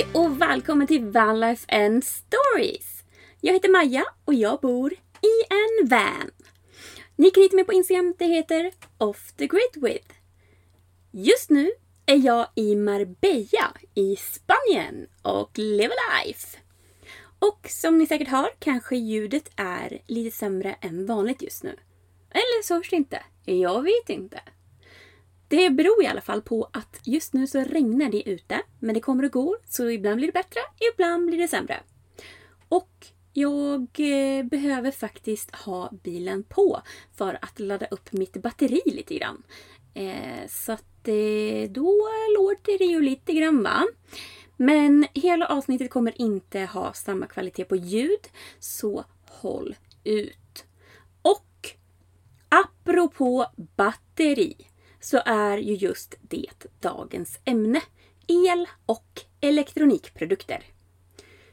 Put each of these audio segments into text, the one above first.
Hej och välkommen till Vanlife and Stories! Jag heter Maja och jag bor i en van. Ni kan hitta mig på Instagram, det heter Off the Grid With. Just nu är jag i Marbella i Spanien och lever life. Och som ni säkert hör kanske ljudet är lite sämre än vanligt just nu. Eller så hörs det inte. Jag vet inte. Det beror i alla fall på att just nu så regnar det ute, men det kommer och går, så ibland blir det bättre, ibland blir det sämre. Och jag eh, behöver faktiskt ha bilen på för att ladda upp mitt batteri lite grann. Eh, så att eh, då låter det ju lite grann va. Men hela avsnittet kommer inte ha samma kvalitet på ljud, så håll ut. Och apropå batteri så är ju just det dagens ämne. El och elektronikprodukter.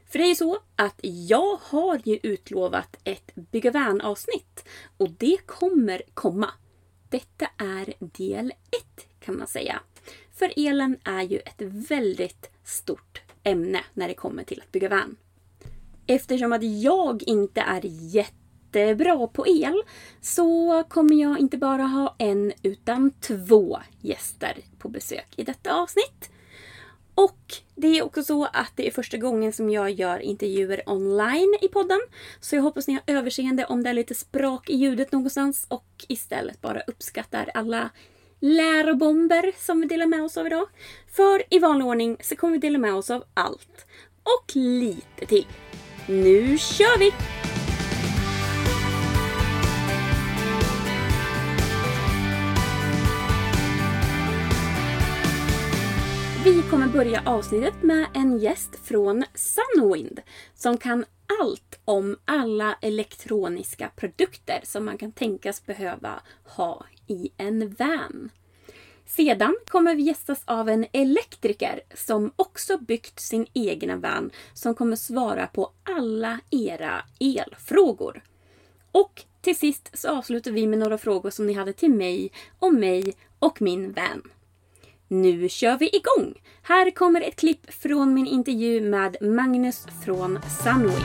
För det är ju så att jag har ju utlovat ett Bygga avsnitt och det kommer komma. Detta är del 1 kan man säga. För elen är ju ett väldigt stort ämne när det kommer till att bygga vän. Eftersom att jag inte är jätte jättebra på el så kommer jag inte bara ha en utan två gäster på besök i detta avsnitt. Och det är också så att det är första gången som jag gör intervjuer online i podden. Så jag hoppas ni har överseende om det är lite sprak i ljudet någonstans och istället bara uppskattar alla lärobomber som vi delar med oss av idag. För i vanlig ordning så kommer vi dela med oss av allt. Och lite till. Nu kör vi! Kommer börja avsnittet med en gäst från Sunwind som kan allt om alla elektroniska produkter som man kan tänkas behöva ha i en van. Sedan kommer vi gästas av en elektriker som också byggt sin egna van som kommer svara på alla era elfrågor. Och till sist så avslutar vi med några frågor som ni hade till mig och mig och min vän. Nu kör vi igång! Här kommer ett klipp från min intervju med Magnus från Sunwind.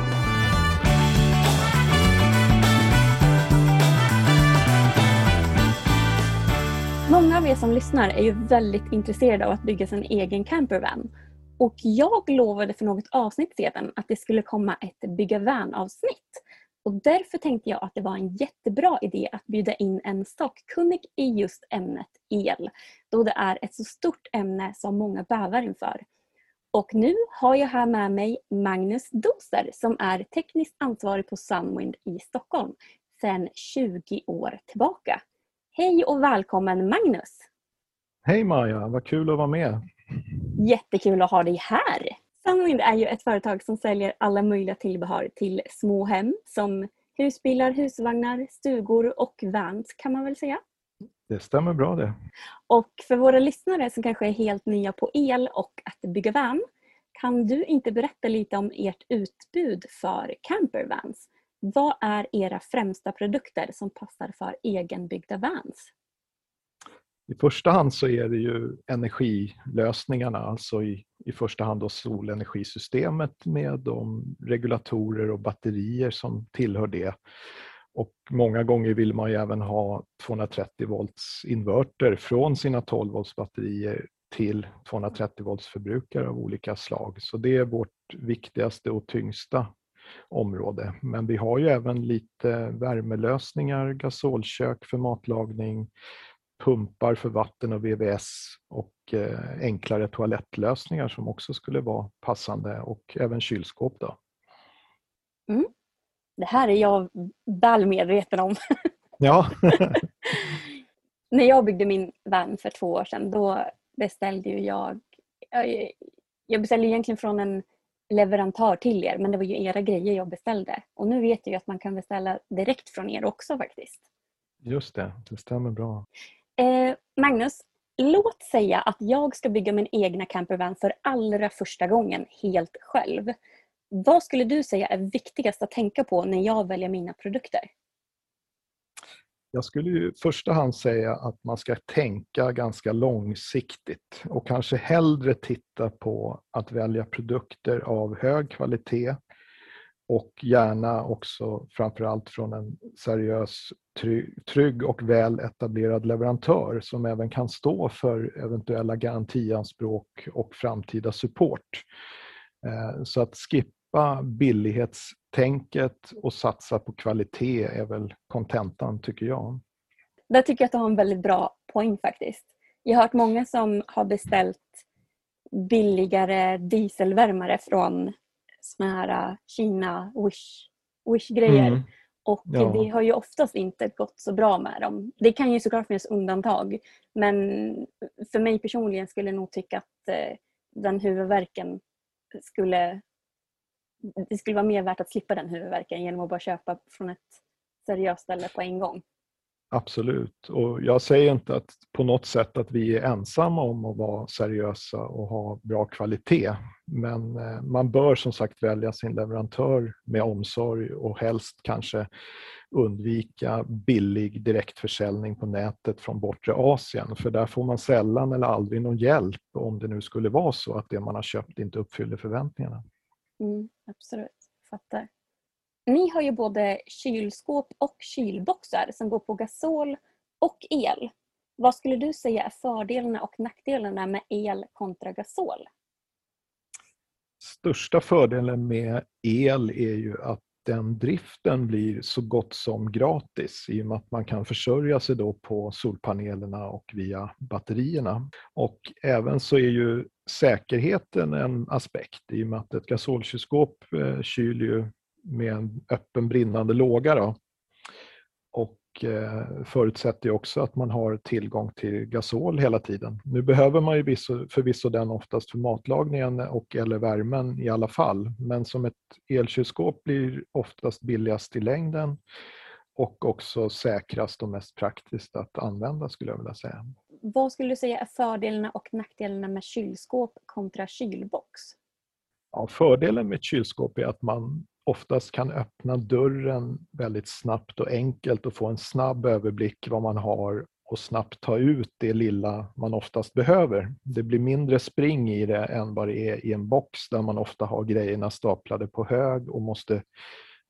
Många av er som lyssnar är ju väldigt intresserade av att bygga sin egen campervan. Och jag lovade för något avsnitt sedan att det skulle komma ett bygga van-avsnitt. Och därför tänkte jag att det var en jättebra idé att bjuda in en sakkunnig i just ämnet el, då det är ett så stort ämne som många bävar inför. Och nu har jag här med mig Magnus Doser som är tekniskt ansvarig på Sunwind i Stockholm. sedan 20 år tillbaka. Hej och välkommen Magnus! Hej Maja, vad kul att vara med. Jättekul att ha dig här! Sunwind är ju ett företag som säljer alla möjliga tillbehör till små hem som husbilar, husvagnar, stugor och vans kan man väl säga. Det stämmer bra det. Och för våra lyssnare som kanske är helt nya på el och att bygga van kan du inte berätta lite om ert utbud för campervans? Vad är era främsta produkter som passar för egenbyggda vans? I första hand så är det ju energilösningarna, alltså i, i första hand då solenergisystemet med de regulatorer och batterier som tillhör det. Och många gånger vill man ju även ha 230 volts inverter från sina 12 volts batterier till 230 volts förbrukare av olika slag. Så det är vårt viktigaste och tyngsta område. Men vi har ju även lite värmelösningar, gasolkök för matlagning, pumpar för vatten och VVS och eh, enklare toalettlösningar som också skulle vara passande och även kylskåp. Då. Mm. Det här är jag väl medveten om. Ja. När jag byggde min van för två år sedan då beställde ju jag, jag beställde egentligen från en leverantör till er men det var ju era grejer jag beställde. Och nu vet jag att man kan beställa direkt från er också faktiskt. Just det, det stämmer bra. Eh, Magnus, låt säga att jag ska bygga min egna campervan för allra första gången helt själv. Vad skulle du säga är viktigast att tänka på när jag väljer mina produkter? Jag skulle i första hand säga att man ska tänka ganska långsiktigt och kanske hellre titta på att välja produkter av hög kvalitet och gärna också framförallt från en seriös, trygg och väl etablerad leverantör som även kan stå för eventuella garantianspråk och framtida support. Eh, så att skippa billighetstänket och satsa på kvalitet är väl kontentan tycker jag. Där tycker jag att du har en väldigt bra poäng faktiskt. Jag har hört många som har beställt billigare dieselvärmare från såna här äh, Kina Wish, Wish-grejer. Mm. Och ja. det har ju oftast inte gått så bra med dem. Det kan ju såklart finnas undantag. Men för mig personligen skulle jag nog tycka att eh, den huvudvärken skulle... Det skulle vara mer värt att slippa den huvudvärken genom att bara köpa från ett seriöst ställe på en gång. Absolut. Och jag säger inte att på något sätt att vi är ensamma om att vara seriösa och ha bra kvalitet. Men eh, man bör som sagt välja sin leverantör med omsorg och helst kanske undvika billig direktförsäljning på nätet från bortre Asien. För där får man sällan eller aldrig någon hjälp om det nu skulle vara så att det man har köpt inte uppfyller förväntningarna. Mm, absolut, fattar. Ni har ju både kylskåp och kylboxar som går på gasol och el. Vad skulle du säga är fördelarna och nackdelarna med el kontra gasol? Största fördelen med el är ju att den driften blir så gott som gratis i och med att man kan försörja sig då på solpanelerna och via batterierna. Och även så är ju säkerheten en aspekt i och med att ett gasolkylskåp eh, kyler ju med en öppen brinnande låga. Då. Och eh, förutsätter också att man har tillgång till gasol hela tiden. Nu behöver man ju förvisso den oftast för matlagningen och eller värmen i alla fall. Men som ett elkylskåp blir oftast billigast i längden och också säkrast och mest praktiskt att använda skulle jag vilja säga. Vad skulle du säga är fördelarna och nackdelarna med kylskåp kontra kylbox? Ja, fördelen med ett kylskåp är att man oftast kan öppna dörren väldigt snabbt och enkelt och få en snabb överblick vad man har och snabbt ta ut det lilla man oftast behöver. Det blir mindre spring i det än vad det är i en box där man ofta har grejerna staplade på hög och måste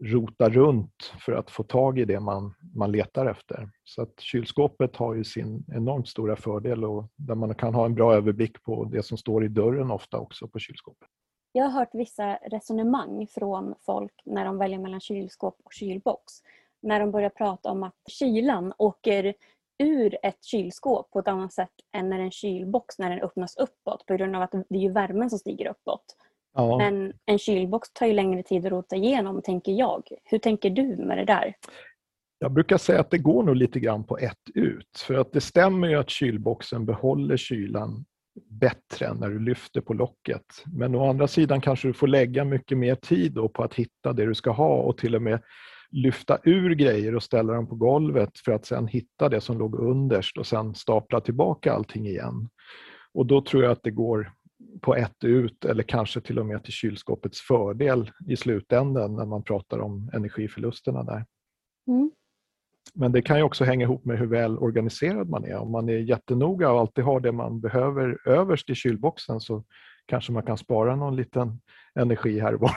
rota runt för att få tag i det man, man letar efter. Så att kylskåpet har ju sin enormt stora fördel och där man kan ha en bra överblick på det som står i dörren ofta också på kylskåpet. Jag har hört vissa resonemang från folk när de väljer mellan kylskåp och kylbox. När de börjar prata om att kylan åker ur ett kylskåp på ett annat sätt än när en kylbox när den öppnas uppåt på grund av att det är ju värmen som stiger uppåt. Ja. Men en kylbox tar ju längre tid att rota igenom tänker jag. Hur tänker du med det där? Jag brukar säga att det går nog lite grann på ett ut. För att det stämmer ju att kylboxen behåller kylan bättre när du lyfter på locket. Men å andra sidan kanske du får lägga mycket mer tid på att hitta det du ska ha och till och med lyfta ur grejer och ställa dem på golvet för att sen hitta det som låg underst och sen stapla tillbaka allting igen. Och då tror jag att det går på ett ut eller kanske till och med till kylskåpets fördel i slutändan när man pratar om energiförlusterna där. Mm. Men det kan ju också hänga ihop med hur väl organiserad man är. Om man är jättenoga och alltid har det man behöver överst i kylboxen så kanske man kan spara någon liten energi här och var.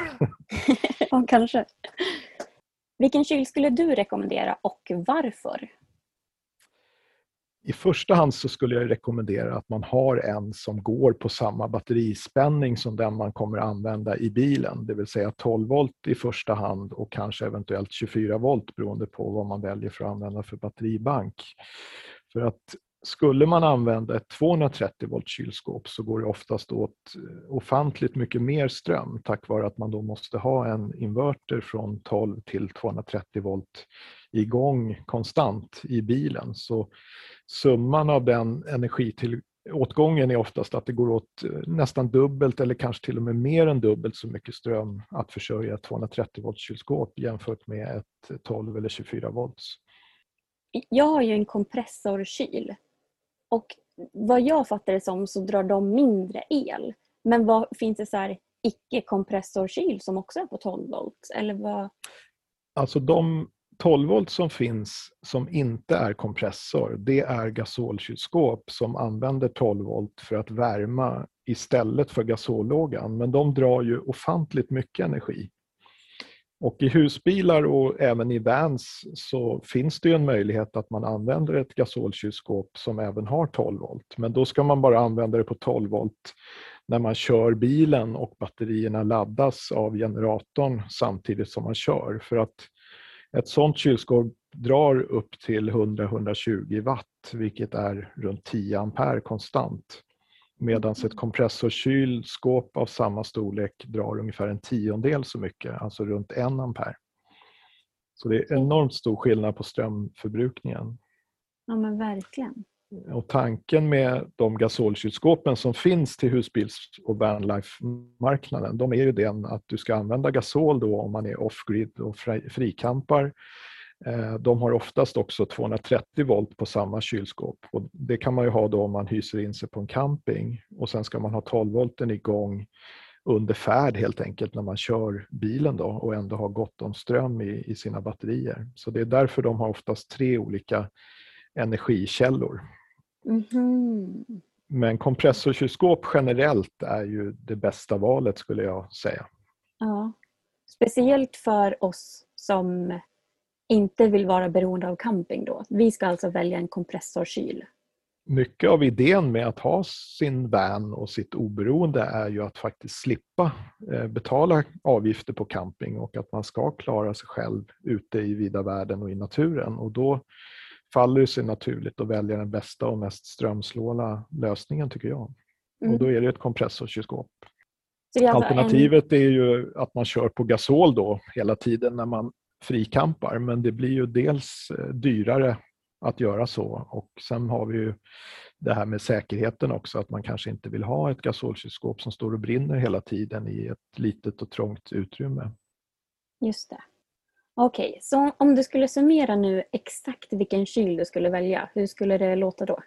ja, kanske. Vilken kyl skulle du rekommendera och varför? I första hand så skulle jag rekommendera att man har en som går på samma batterispänning som den man kommer använda i bilen, det vill säga 12 volt i första hand och kanske eventuellt 24 volt beroende på vad man väljer för att använda för batteribank. För att skulle man använda ett 230 volt kylskåp så går det oftast åt eh, ofantligt mycket mer ström tack vare att man då måste ha en inverter från 12 till 230 volt igång konstant i bilen. Så summan av den energiåtgången är oftast att det går åt nästan dubbelt eller kanske till och med mer än dubbelt så mycket ström att försörja ett 230 volts kylskåp jämfört med ett 12 eller 24 volts. Jag har ju en kompressorkyl och vad jag fattar det som så drar de mindre el. Men vad, finns det så här icke-kompressorkyl som också är på 12 volt? Eller vad? Alltså de 12 volt som finns som inte är kompressor, det är gasolkylskåp som använder 12 volt för att värma istället för gasollågan. Men de drar ju ofantligt mycket energi. Och i husbilar och även i vans så finns det ju en möjlighet att man använder ett gasolkylskåp som även har 12 volt. Men då ska man bara använda det på 12 volt när man kör bilen och batterierna laddas av generatorn samtidigt som man kör. För att ett sådant kylskåp drar upp till 100-120 watt, vilket är runt 10 ampere konstant. Medan ett kompressorkylskåp av samma storlek drar ungefär en tiondel så mycket, alltså runt 1 ampere. Så det är enormt stor skillnad på strömförbrukningen. Ja men verkligen. Och tanken med de gasolkylskåpen som finns till husbils och vanlife-marknaden, de är ju den att du ska använda gasol då om man är off-grid och frikampar. Eh, de har oftast också 230 volt på samma kylskåp och det kan man ju ha då om man hyser in sig på en camping och sen ska man ha 12 volten igång under färd helt enkelt när man kör bilen då och ändå ha gott om ström i, i sina batterier. Så det är därför de har oftast tre olika energikällor. Mm. Men kompressorkylskåp generellt är ju det bästa valet skulle jag säga. Ja. Speciellt för oss som inte vill vara beroende av camping då. Vi ska alltså välja en kompressorkyl. Mycket av idén med att ha sin van och sitt oberoende är ju att faktiskt slippa eh, betala avgifter på camping och att man ska klara sig själv ute i vida världen och i naturen. Och då faller det sig naturligt att välja den bästa och mest strömsnåla lösningen tycker jag. Mm. Och då är det ett kompressorkylskåp. Alternativet en... är ju att man kör på gasol då hela tiden när man frikampar men det blir ju dels eh, dyrare att göra så och sen har vi ju det här med säkerheten också att man kanske inte vill ha ett gasolkylskåp som står och brinner hela tiden i ett litet och trångt utrymme. Just det. Okej, okay, så om du skulle summera nu exakt vilken kyl du skulle välja, hur skulle det låta då?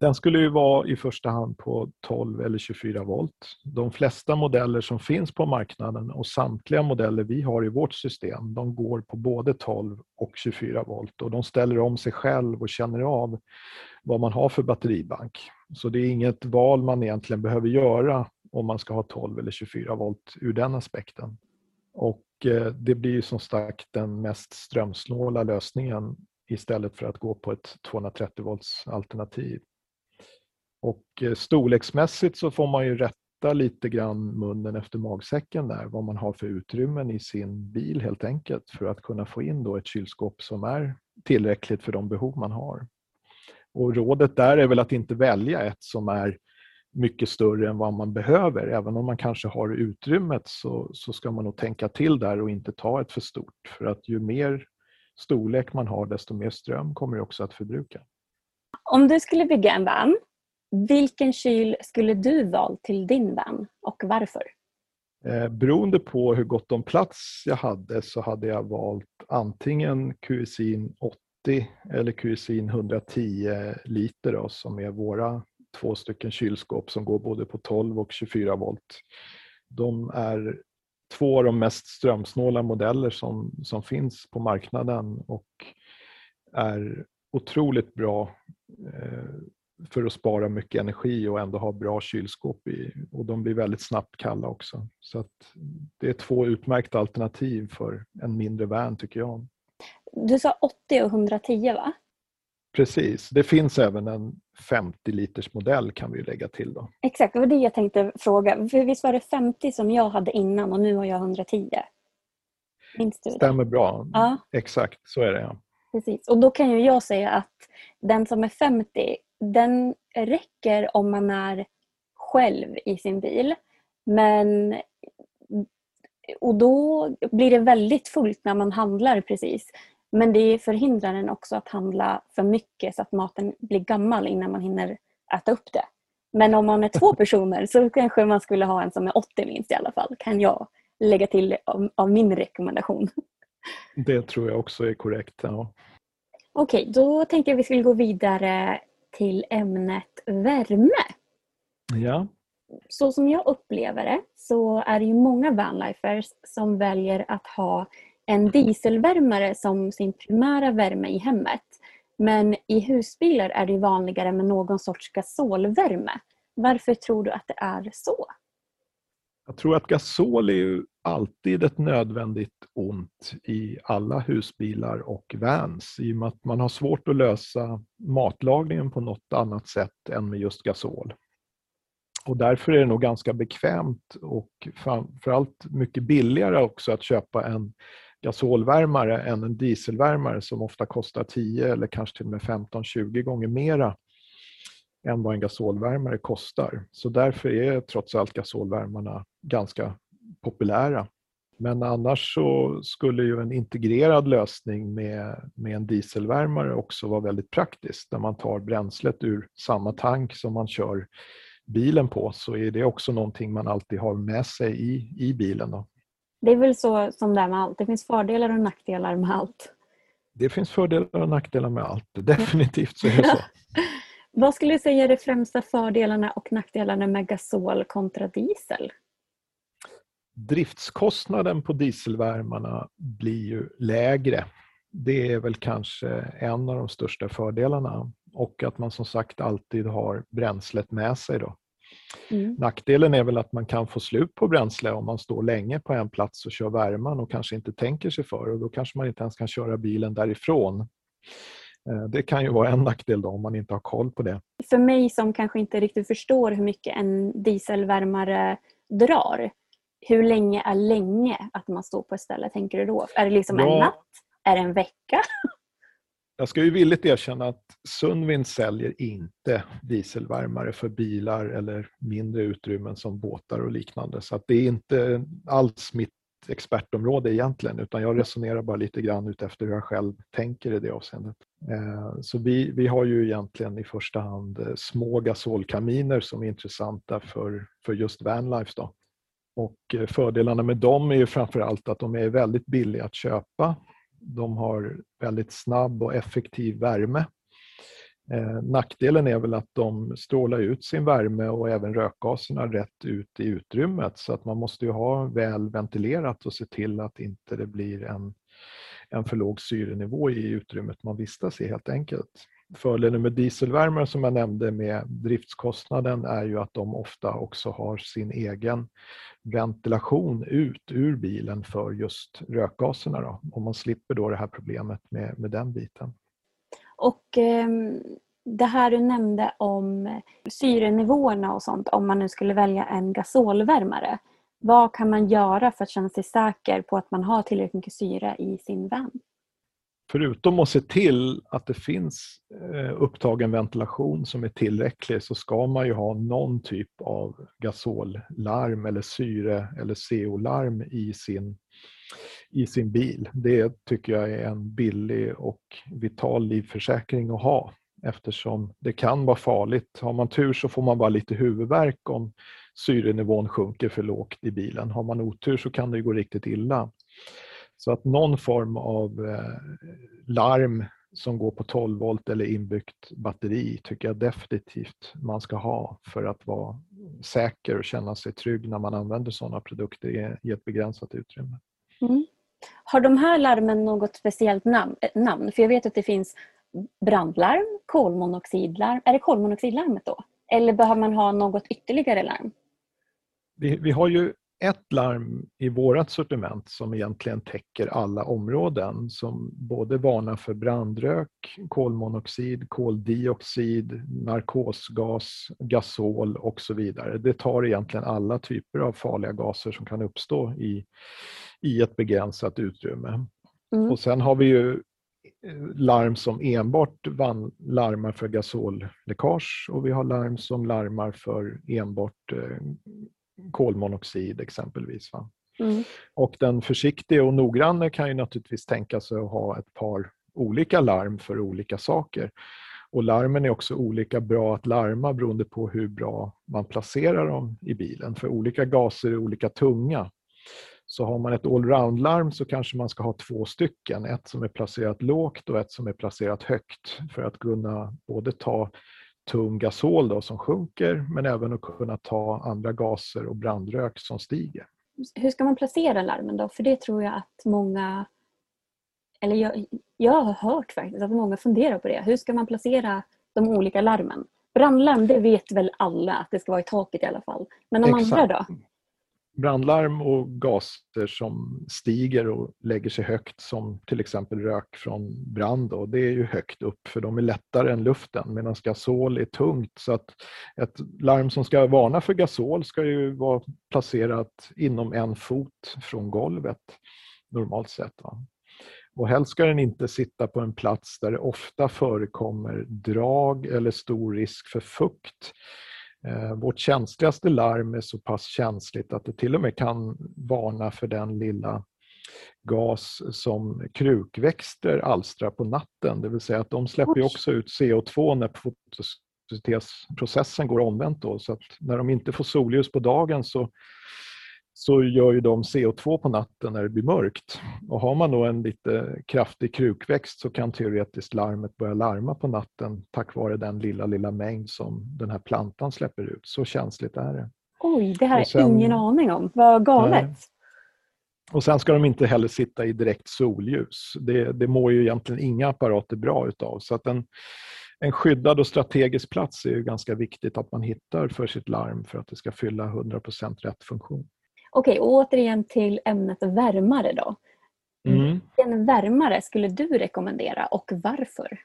Den skulle ju vara i första hand på 12 eller 24 volt. De flesta modeller som finns på marknaden och samtliga modeller vi har i vårt system, de går på både 12 och 24 volt och de ställer om sig själv och känner av vad man har för batteribank. Så det är inget val man egentligen behöver göra om man ska ha 12 eller 24 volt ur den aspekten. Och eh, det blir ju som sagt den mest strömsnåla lösningen istället för att gå på ett 230 volts alternativ. Och eh, storleksmässigt så får man ju rätta lite grann munnen efter magsäcken där, vad man har för utrymmen i sin bil helt enkelt för att kunna få in då ett kylskåp som är tillräckligt för de behov man har. Och rådet där är väl att inte välja ett som är mycket större än vad man behöver. Även om man kanske har utrymmet så, så ska man nog tänka till där och inte ta ett för stort. För att ju mer storlek man har desto mer ström kommer det också att förbruka. Om du skulle bygga en van, vilken kyl skulle du valt till din van och varför? Eh, beroende på hur gott om plats jag hade så hade jag valt antingen QSIN 80 eller QSIN 110 liter då, som är våra två stycken kylskåp som går både på 12 och 24 volt. De är två av de mest strömsnåla modeller som, som finns på marknaden och är otroligt bra eh, för att spara mycket energi och ändå ha bra kylskåp i. Och de blir väldigt snabbt kalla också. Så att det är två utmärkta alternativ för en mindre van tycker jag. Du sa 80 och 110 va? Precis, det finns även en 50 liters modell kan vi lägga till då. Exakt, det var det jag tänkte fråga. För visst var det 50 som jag hade innan och nu har jag 110? Minns du det? Stämmer bra. Ja. Exakt, så är det ja. Precis, och då kan ju jag säga att den som är 50, den räcker om man är själv i sin bil. Men och då blir det väldigt fullt när man handlar precis. Men det förhindrar en också att handla för mycket så att maten blir gammal innan man hinner äta upp det. Men om man är två personer så kanske man skulle ha en som är 80 minst i alla fall, kan jag lägga till av, av min rekommendation. Det tror jag också är korrekt. Ja. Okej, då tänkte jag att vi skulle gå vidare till ämnet värme. Ja. Så som jag upplever det så är det ju många vanlifers som väljer att ha en dieselvärmare som sin primära värme i hemmet. Men i husbilar är det vanligare med någon sorts gasolvärme. Varför tror du att det är så? Jag tror att gasol är ju alltid ett nödvändigt ont i alla husbilar och vans i och med att man har svårt att lösa matlagningen på något annat sätt än med just gasol. Och därför är det nog ganska bekvämt och framförallt mycket billigare också att köpa en gasolvärmare än en dieselvärmare som ofta kostar 10 eller kanske till och med 15-20 gånger mera än vad en gasolvärmare kostar. Så därför är trots allt gasolvärmarna ganska populära. Men annars så skulle ju en integrerad lösning med, med en dieselvärmare också vara väldigt praktiskt. När man tar bränslet ur samma tank som man kör bilen på så är det också någonting man alltid har med sig i, i bilen. Då. Det är väl så som det är med allt. Det finns fördelar och nackdelar med allt. Det finns fördelar och nackdelar med allt. Definitivt så är det så. Vad skulle du säga är de främsta fördelarna och nackdelarna med gasol kontra diesel? Driftskostnaden på dieselvärmarna blir ju lägre. Det är väl kanske en av de största fördelarna. Och att man som sagt alltid har bränslet med sig. Då. Mm. Nackdelen är väl att man kan få slut på bränsle om man står länge på en plats och kör värman och kanske inte tänker sig för och då kanske man inte ens kan köra bilen därifrån. Eh, det kan ju vara en nackdel då om man inte har koll på det. För mig som kanske inte riktigt förstår hur mycket en dieselvärmare drar, hur länge är länge att man står på ett ställe, tänker du då? Är det liksom ja. en natt? Är det en vecka? Jag ska ju villigt erkänna att Sunwind säljer inte dieselvärmare för bilar eller mindre utrymmen som båtar och liknande. Så att det är inte alls mitt expertområde egentligen utan jag resonerar bara lite grann utefter hur jag själv tänker i det avseendet. Eh, så vi, vi har ju egentligen i första hand eh, små gasolkaminer som är intressanta för, för just vanlife. Då. Och eh, fördelarna med dem är ju framförallt att de är väldigt billiga att köpa de har väldigt snabb och effektiv värme. Eh, nackdelen är väl att de strålar ut sin värme och även rökgaserna rätt ut i utrymmet så att man måste ju ha väl ventilerat och se till att inte det blir en, en för låg syrenivå i utrymmet man vistas i helt enkelt. Fördelen med dieselvärmare som jag nämnde med driftskostnaden är ju att de ofta också har sin egen ventilation ut ur bilen för just rökgaserna. Då, och man slipper då det här problemet med, med den biten. Och eh, det här du nämnde om syrenivåerna och sånt, om man nu skulle välja en gasolvärmare. Vad kan man göra för att känna sig säker på att man har tillräckligt mycket syre i sin van? Förutom att se till att det finns eh, upptagen ventilation som är tillräcklig så ska man ju ha någon typ av gasollarm eller syre eller CO-larm i sin, i sin bil. Det tycker jag är en billig och vital livförsäkring att ha eftersom det kan vara farligt. Har man tur så får man bara lite huvudvärk om syrenivån sjunker för lågt i bilen. Har man otur så kan det gå riktigt illa. Så att någon form av eh, larm som går på 12 volt eller inbyggt batteri tycker jag definitivt man ska ha för att vara säker och känna sig trygg när man använder sådana produkter i ett begränsat utrymme. Mm. Har de här larmen något speciellt namn, namn? För jag vet att det finns brandlarm, kolmonoxidlarm. Är det kolmonoxidlarmet då? Eller behöver man ha något ytterligare larm? Vi, vi har ju ett larm i vårt sortiment som egentligen täcker alla områden som både varnar för brandrök, kolmonoxid, koldioxid, narkosgas, gasol och så vidare. Det tar egentligen alla typer av farliga gaser som kan uppstå i, i ett begränsat utrymme. Mm. Och sen har vi ju eh, larm som enbart larmar för gasolläckage och vi har larm som larmar för enbart eh, kolmonoxid exempelvis. Mm. Och den försiktiga och noggranne kan ju naturligtvis tänka sig att ha ett par olika larm för olika saker. Och larmen är också olika bra att larma beroende på hur bra man placerar dem i bilen. För olika gaser är olika tunga. Så har man ett allround-larm så kanske man ska ha två stycken. Ett som är placerat lågt och ett som är placerat högt för att kunna både ta tung gasol då, som sjunker men även att kunna ta andra gaser och brandrök som stiger. Hur ska man placera larmen då? För det tror jag att många, eller jag, jag har hört faktiskt att många funderar på det. Hur ska man placera de olika larmen? Brandlarm, det vet väl alla att det ska vara i taket i alla fall. Men de Exakt. andra då? Brandlarm och gaser som stiger och lägger sig högt som till exempel rök från brand. Då, det är ju högt upp för de är lättare än luften medan gasol är tungt. Så att ett larm som ska varna för gasol ska ju vara placerat inom en fot från golvet normalt sett. Va? Och helst ska den inte sitta på en plats där det ofta förekommer drag eller stor risk för fukt vårt känsligaste larm är så pass känsligt att det till och med kan varna för den lilla gas som krukväxter alstrar på natten. Det vill säga att de släpper också ut CO2 när fotosyntesprocessen går omvänt. Då, så att när de inte får solljus på dagen så så gör ju de CO2 på natten när det blir mörkt. Och har man då en lite kraftig krukväxt så kan teoretiskt larmet börja larma på natten tack vare den lilla, lilla mängd som den här plantan släpper ut. Så känsligt är det. Oj, det här har jag ingen aning om. Vad galet. Nej. Och sen ska de inte heller sitta i direkt solljus. Det, det mår ju egentligen inga apparater bra utav. Så att en, en skyddad och strategisk plats är ju ganska viktigt att man hittar för sitt larm för att det ska fylla 100% rätt funktion. Okej, och återigen till ämnet värmare då. Mm. Vilken värmare skulle du rekommendera och varför?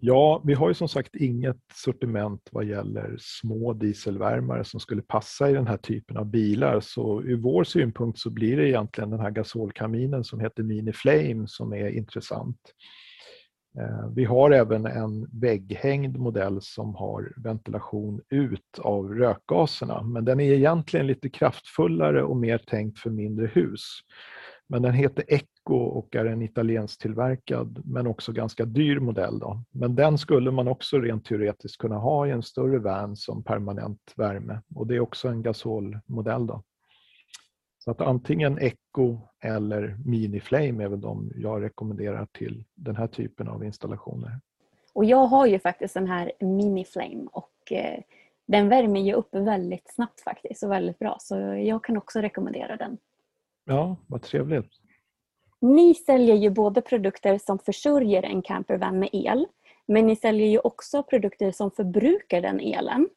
Ja, vi har ju som sagt inget sortiment vad gäller små dieselvärmare som skulle passa i den här typen av bilar. Så ur vår synpunkt så blir det egentligen den här gasolkaminen som heter Mini Flame som är intressant. Eh, vi har även en vägghängd modell som har ventilation ut av rökgaserna men den är egentligen lite kraftfullare och mer tänkt för mindre hus. Men den heter Eco och är en italiensk tillverkad men också ganska dyr modell. Då. Men den skulle man också rent teoretiskt kunna ha i en större van som permanent värme och det är också en gasolmodell. Då. Så att antingen Echo eller Miniflame är väl de jag rekommenderar till den här typen av installationer. Och jag har ju faktiskt den här Miniflame och eh, den värmer ju upp väldigt snabbt faktiskt och väldigt bra så jag kan också rekommendera den. Ja, vad trevligt. Ni säljer ju både produkter som försörjer en campervan med el men ni säljer ju också produkter som förbrukar den elen.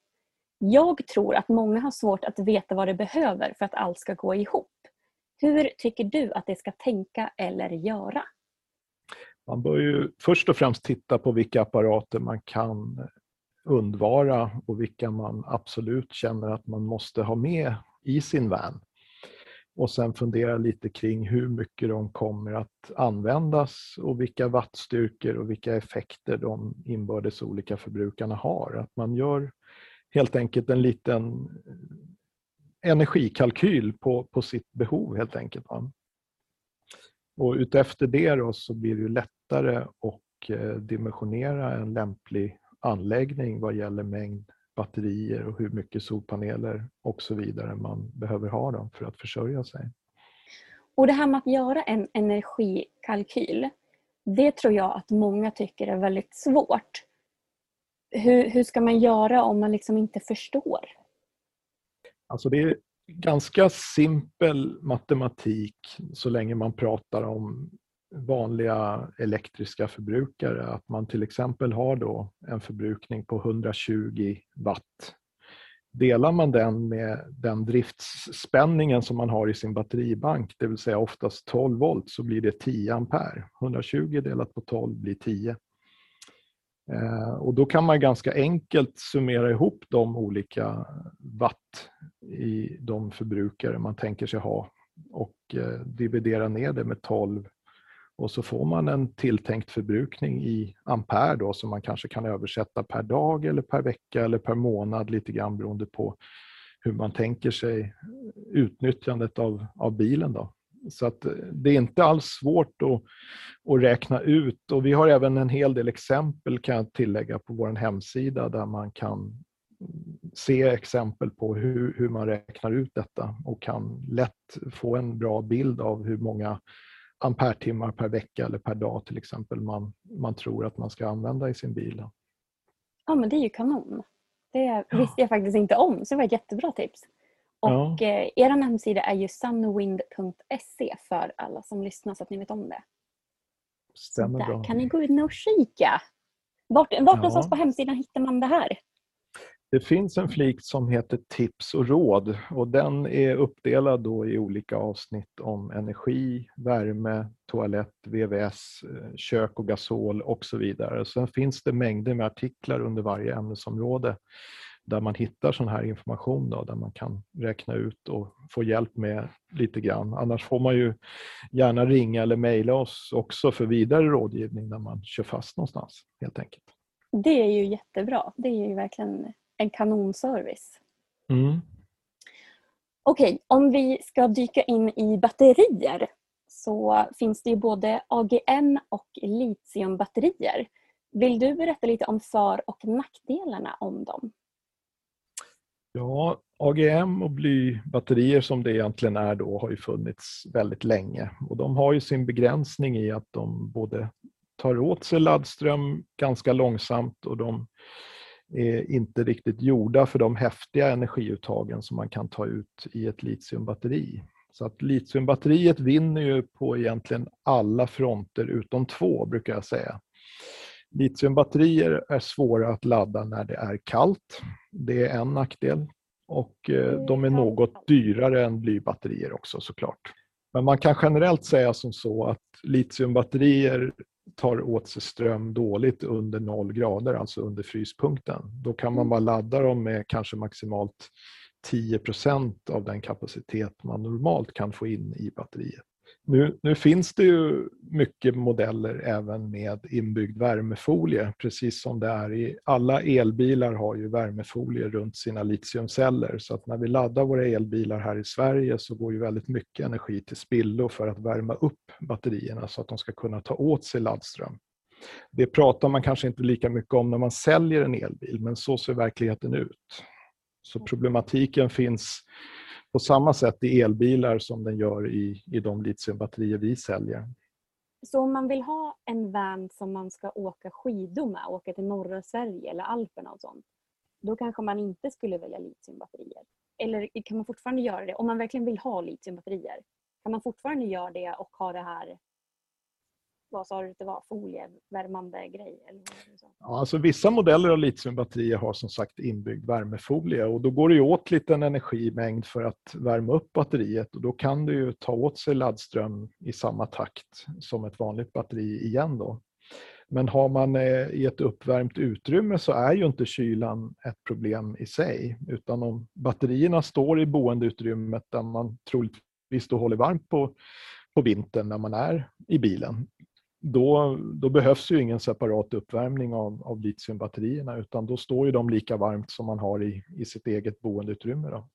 Jag tror att många har svårt att veta vad det behöver för att allt ska gå ihop. Hur tycker du att det ska tänka eller göra? Man bör ju först och främst titta på vilka apparater man kan undvara och vilka man absolut känner att man måste ha med i sin van. Och sen fundera lite kring hur mycket de kommer att användas och vilka wattstyrkor och vilka effekter de inbördes olika förbrukarna har. Att man gör helt enkelt en liten energikalkyl på, på sitt behov helt enkelt. Va? Och utefter det då så blir det lättare att eh, dimensionera en lämplig anläggning vad gäller mängd batterier och hur mycket solpaneler och så vidare man behöver ha då för att försörja sig. Och det här med att göra en energikalkyl, det tror jag att många tycker är väldigt svårt. Hur, hur ska man göra om man liksom inte förstår? Alltså det är ganska simpel matematik så länge man pratar om vanliga elektriska förbrukare. Att man till exempel har då en förbrukning på 120 watt. Delar man den med den driftsspänningen som man har i sin batteribank, det vill säga oftast 12 volt, så blir det 10 ampere. 120 delat på 12 blir 10. Eh, och då kan man ganska enkelt summera ihop de olika watt i de förbrukare man tänker sig ha och eh, dividera ner det med 12 och så får man en tilltänkt förbrukning i ampere då som man kanske kan översätta per dag eller per vecka eller per månad lite grann beroende på hur man tänker sig utnyttjandet av, av bilen. Då. Så att eh, det är inte alls svårt att, att räkna ut och vi har även en hel del exempel kan jag tillägga på vår hemsida där man kan se exempel på hur, hur man räknar ut detta och kan lätt få en bra bild av hur många ampertimmar per vecka eller per dag till exempel man, man tror att man ska använda i sin bil. Ja men det är ju kanon. Det visste jag faktiskt inte om så det var ett jättebra tips. Och ja. eh, er hemsida är ju sunwind.se för alla som lyssnar så att ni vet om det. Stämmer så där bra. kan ni gå in och kika. Vart, vart ja. någonstans på hemsidan hittar man det här? Det finns en flik som heter Tips och råd och den är uppdelad då i olika avsnitt om energi, värme, toalett, VVS, eh, kök och gasol och så vidare. Sen finns det mängder med artiklar under varje ämnesområde där man hittar sån här information då, där man kan räkna ut och få hjälp med lite grann. Annars får man ju gärna ringa eller mejla oss också för vidare rådgivning när man kör fast någonstans helt enkelt. Det är ju jättebra. Det är ju verkligen en kanonservice. Mm. Okej, okay, om vi ska dyka in i batterier så finns det ju både AGM och litiumbatterier. Vill du berätta lite om för och nackdelarna om dem? Ja, AGM och blybatterier som det egentligen är då har ju funnits väldigt länge och de har ju sin begränsning i att de både tar åt sig laddström ganska långsamt och de är inte riktigt gjorda för de häftiga energiuttagen som man kan ta ut i ett litiumbatteri. Så att litiumbatteriet vinner ju på egentligen alla fronter utom två, brukar jag säga. Litiumbatterier är svåra att ladda när det är kallt. Det är en nackdel. Och eh, de är något dyrare än blybatterier också såklart. Men man kan generellt säga som så att litiumbatterier tar åt sig ström dåligt under 0 grader, alltså under fryspunkten. Då kan man bara ladda dem med kanske maximalt 10% av den kapacitet man normalt kan få in i batteriet. Nu, nu, finns det ju mycket modeller även med inbyggd värmefolie, precis som det är i alla elbilar har ju värmefolie runt sina litiumceller. Så att när vi laddar våra elbilar här i Sverige så går ju väldigt mycket energi till spillo för att värma upp batterierna så att de ska kunna ta åt sig laddström. Det pratar man kanske inte lika mycket om när man säljer en elbil, men så ser verkligheten ut. Så problematiken finns på samma sätt i elbilar som den gör i, i de litiumbatterier vi säljer. Så om man vill ha en van som man ska åka skidor med, åka till norra Sverige eller Alperna och sånt, då kanske man inte skulle välja litiumbatterier? Eller kan man fortfarande göra det? Om man verkligen vill ha litiumbatterier, kan man fortfarande göra det och ha det här vad sa du att det var, folievärmande grej? Eller ja, alltså vissa modeller av litiumbatterier har som sagt inbyggd värmefolie och då går det åt lite en energimängd för att värma upp batteriet och då kan det ju ta åt sig laddström i samma takt som ett vanligt batteri igen då. Men har man eh, i ett uppvärmt utrymme så är ju inte kylan ett problem i sig utan om batterierna står i boendeutrymmet där man troligtvis då håller varmt på på vintern när man är i bilen då, då, behövs ju ingen separat uppvärmning av, av litiumbatterierna utan då står ju de lika varmt som man har i, i sitt eget boendeutrymme. Då.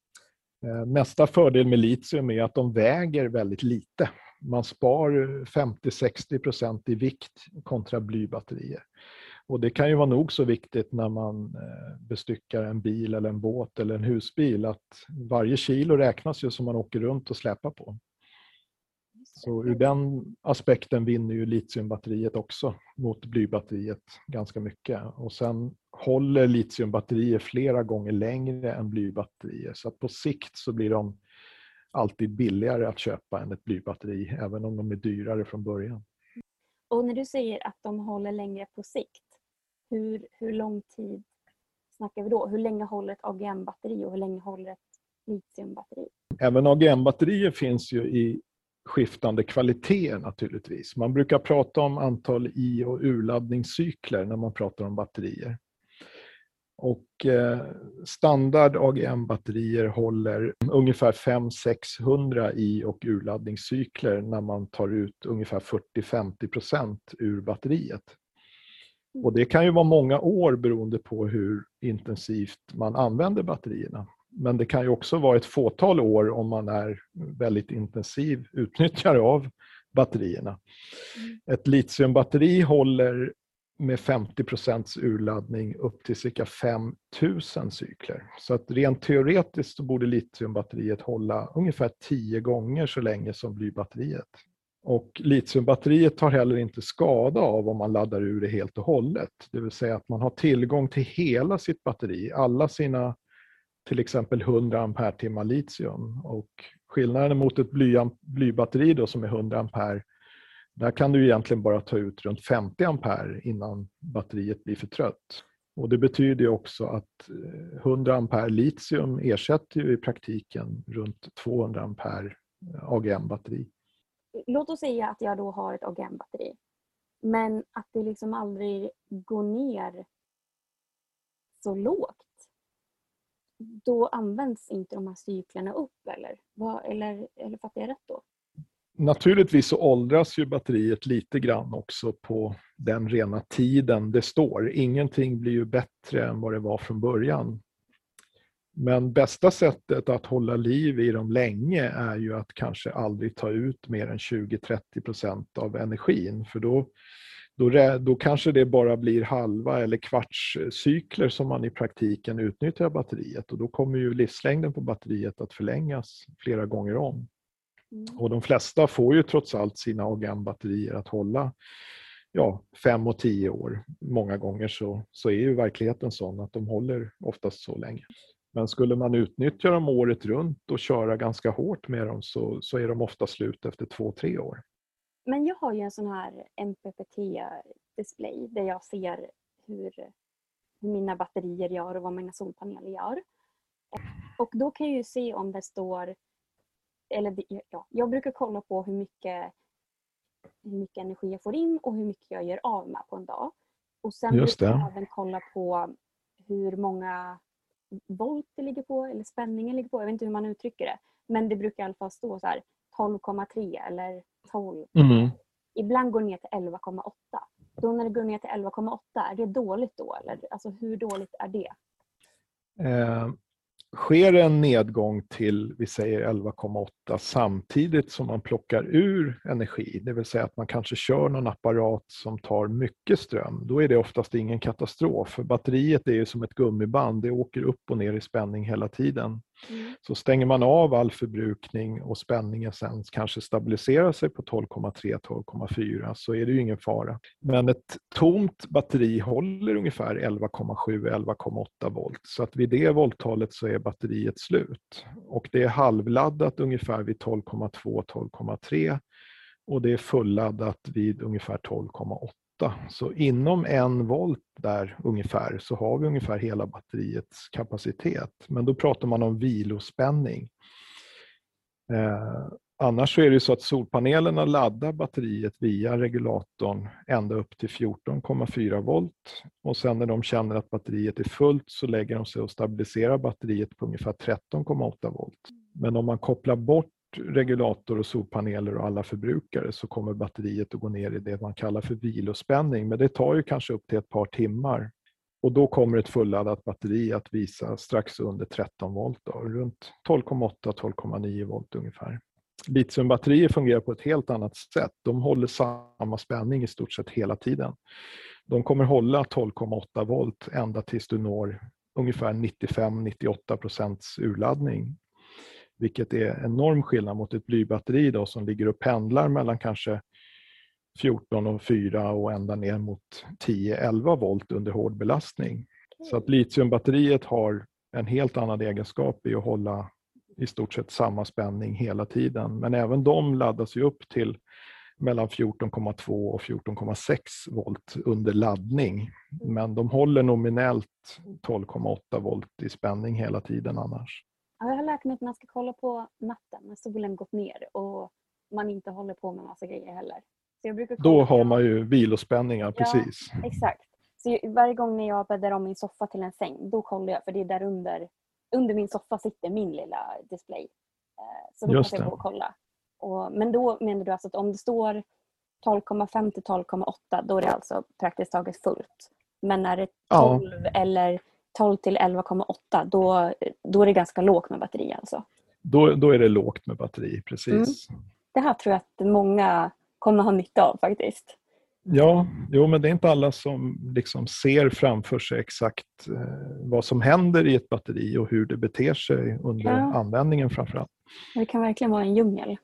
Eh, nästa fördel med litium är att de väger väldigt lite. Man spar 50-60 procent i vikt kontra blybatterier. Och det kan ju vara nog så viktigt när man eh, bestyckar en bil eller en båt eller en husbil att varje kilo räknas ju som man åker runt och släpar på. Så ur den aspekten vinner ju litiumbatteriet också mot blybatteriet ganska mycket. Och sen håller litiumbatterier flera gånger längre än blybatterier. Så att på sikt så blir de alltid billigare att köpa än ett blybatteri, även om de är dyrare från början. Och när du säger att de håller längre på sikt, hur, hur lång tid snackar vi då? Hur länge håller ett AGM-batteri och hur länge håller ett litiumbatteri? Även AGM-batterier finns ju i skiftande kvaliteter naturligtvis. Man brukar prata om antal i och urladdningscykler när man pratar om batterier. Och eh, standard AGM-batterier håller ungefär 500-600 i och urladdningscykler när man tar ut ungefär 40-50% ur batteriet. Och det kan ju vara många år beroende på hur intensivt man använder batterierna. Men det kan ju också vara ett fåtal år om man är väldigt intensiv utnyttjare av batterierna. Mm. Ett litiumbatteri håller med 50 urladdning upp till cirka 5000 cykler. Så att rent teoretiskt så borde litiumbatteriet hålla ungefär 10 gånger så länge som blybatteriet. Och litiumbatteriet tar heller inte skada av om man laddar ur det helt och hållet. Det vill säga att man har tillgång till hela sitt batteri, alla sina till exempel 100 ampere litium. Och skillnaden mot ett bly, blybatteri då, som är 100 ampere, där kan du egentligen bara ta ut runt 50 ampere innan batteriet blir för trött. Och det betyder också att eh, 100 ampere litium ersätter i praktiken runt 200 ampere eh, AGM-batteri. Låt oss säga att jag då har ett AGM-batteri, men att det liksom aldrig går ner så lågt då används inte de här cyklerna upp eller? Eller, eller fattar jag rätt då? Naturligtvis så åldras ju batteriet lite grann också på den rena tiden det står. Ingenting blir ju bättre än vad det var från början. Men bästa sättet att hålla liv i dem länge är ju att kanske aldrig ta ut mer än 20-30 procent av energin. För då då, då kanske det bara blir halva eller kvartscykler som man i praktiken utnyttjar batteriet och då kommer ju livslängden på batteriet att förlängas flera gånger om. Mm. Och de flesta får ju trots allt sina AGM-batterier att hålla ja, fem och tio år. Många gånger så, så är ju verkligheten sån att de håller oftast så länge. Men skulle man utnyttja dem året runt och köra ganska hårt med dem så, så är de ofta slut efter två, tre år. Men jag har ju en sån här MPPT-display där jag ser hur, hur mina batterier gör och vad mina solpaneler gör. Och då kan jag ju se om det står, eller ja, jag brukar kolla på hur mycket, hur mycket energi jag får in och hur mycket jag gör av med på en dag. Och sen brukar jag även kolla på hur många volt det ligger på eller spänningen ligger på. Jag vet inte hur man uttrycker det. Men det brukar i alla fall stå så här 12,3 eller 12. Mm. Ibland går det ner till 11,8. Då när det går ner till 11,8, är det dåligt då? Eller? Alltså hur dåligt är det? Eh, sker en nedgång till, vi säger 11,8 samtidigt som man plockar ur energi, det vill säga att man kanske kör någon apparat som tar mycket ström, då är det oftast ingen katastrof. För batteriet är ju som ett gummiband, det åker upp och ner i spänning hela tiden. Mm. Så stänger man av all förbrukning och spänningen sen kanske stabiliserar sig på 12,3-12,4 så är det ju ingen fara. Men ett tomt batteri håller ungefär 11,7-11,8 volt så att vid det volttalet så är batteriet slut. Och det är halvladdat ungefär vid 12,2-12,3 och det är fulladdat vid ungefär 12,8 så inom en volt där ungefär så har vi ungefär hela batteriets kapacitet. Men då pratar man om vilospänning. Eh, annars så är det så att solpanelerna laddar batteriet via regulatorn ända upp till 14,4 volt och sen när de känner att batteriet är fullt så lägger de sig och stabiliserar batteriet på ungefär 13,8 volt. Men om man kopplar bort regulator och solpaneler och alla förbrukare så kommer batteriet att gå ner i det man kallar för vilospänning. Men det tar ju kanske upp till ett par timmar. Och då kommer ett fulladdat batteri att visa strax under 13 volt, då, runt 12,8-12,9 volt ungefär. Litiumbatterier fungerar på ett helt annat sätt. De håller samma spänning i stort sett hela tiden. De kommer hålla 12,8 volt ända tills du når ungefär 95-98 procents urladdning. Vilket är enorm skillnad mot ett blybatteri då, som ligger och pendlar mellan kanske 14 och 4 och ända ner mot 10-11 volt under hård belastning. Så att litiumbatteriet har en helt annan egenskap i att hålla i stort sett samma spänning hela tiden. Men även de laddas ju upp till mellan 14,2 och 14,6 volt under laddning. Men de håller nominellt 12,8 volt i spänning hela tiden annars. Ja, jag har lärt mig att man ska kolla på natten när solen gått ner och man inte håller på med massa grejer heller. Så jag brukar Då har man ju vilospänningar, precis. Ja, exakt. Så varje gång när jag bäddar om min soffa till en säng, då kollar jag för det är där under, under min soffa sitter min lilla display. Eh, så då Just passar jag på att kolla. Och, men då menar du alltså att om det står 12,5 till 12,8 då är det alltså praktiskt taget fullt. Men när det är Ja. 12 eller 12 till 11,8 då, då är det ganska lågt med batteri alltså. Då, då är det lågt med batteri, precis. Det här tror jag att många kommer ha nytta av faktiskt. Ja, jo, men det är inte alla som liksom ser framför sig exakt eh, vad som händer i ett batteri och hur det beter sig under Ja. användningen framförallt. Det kan verkligen vara en djungel.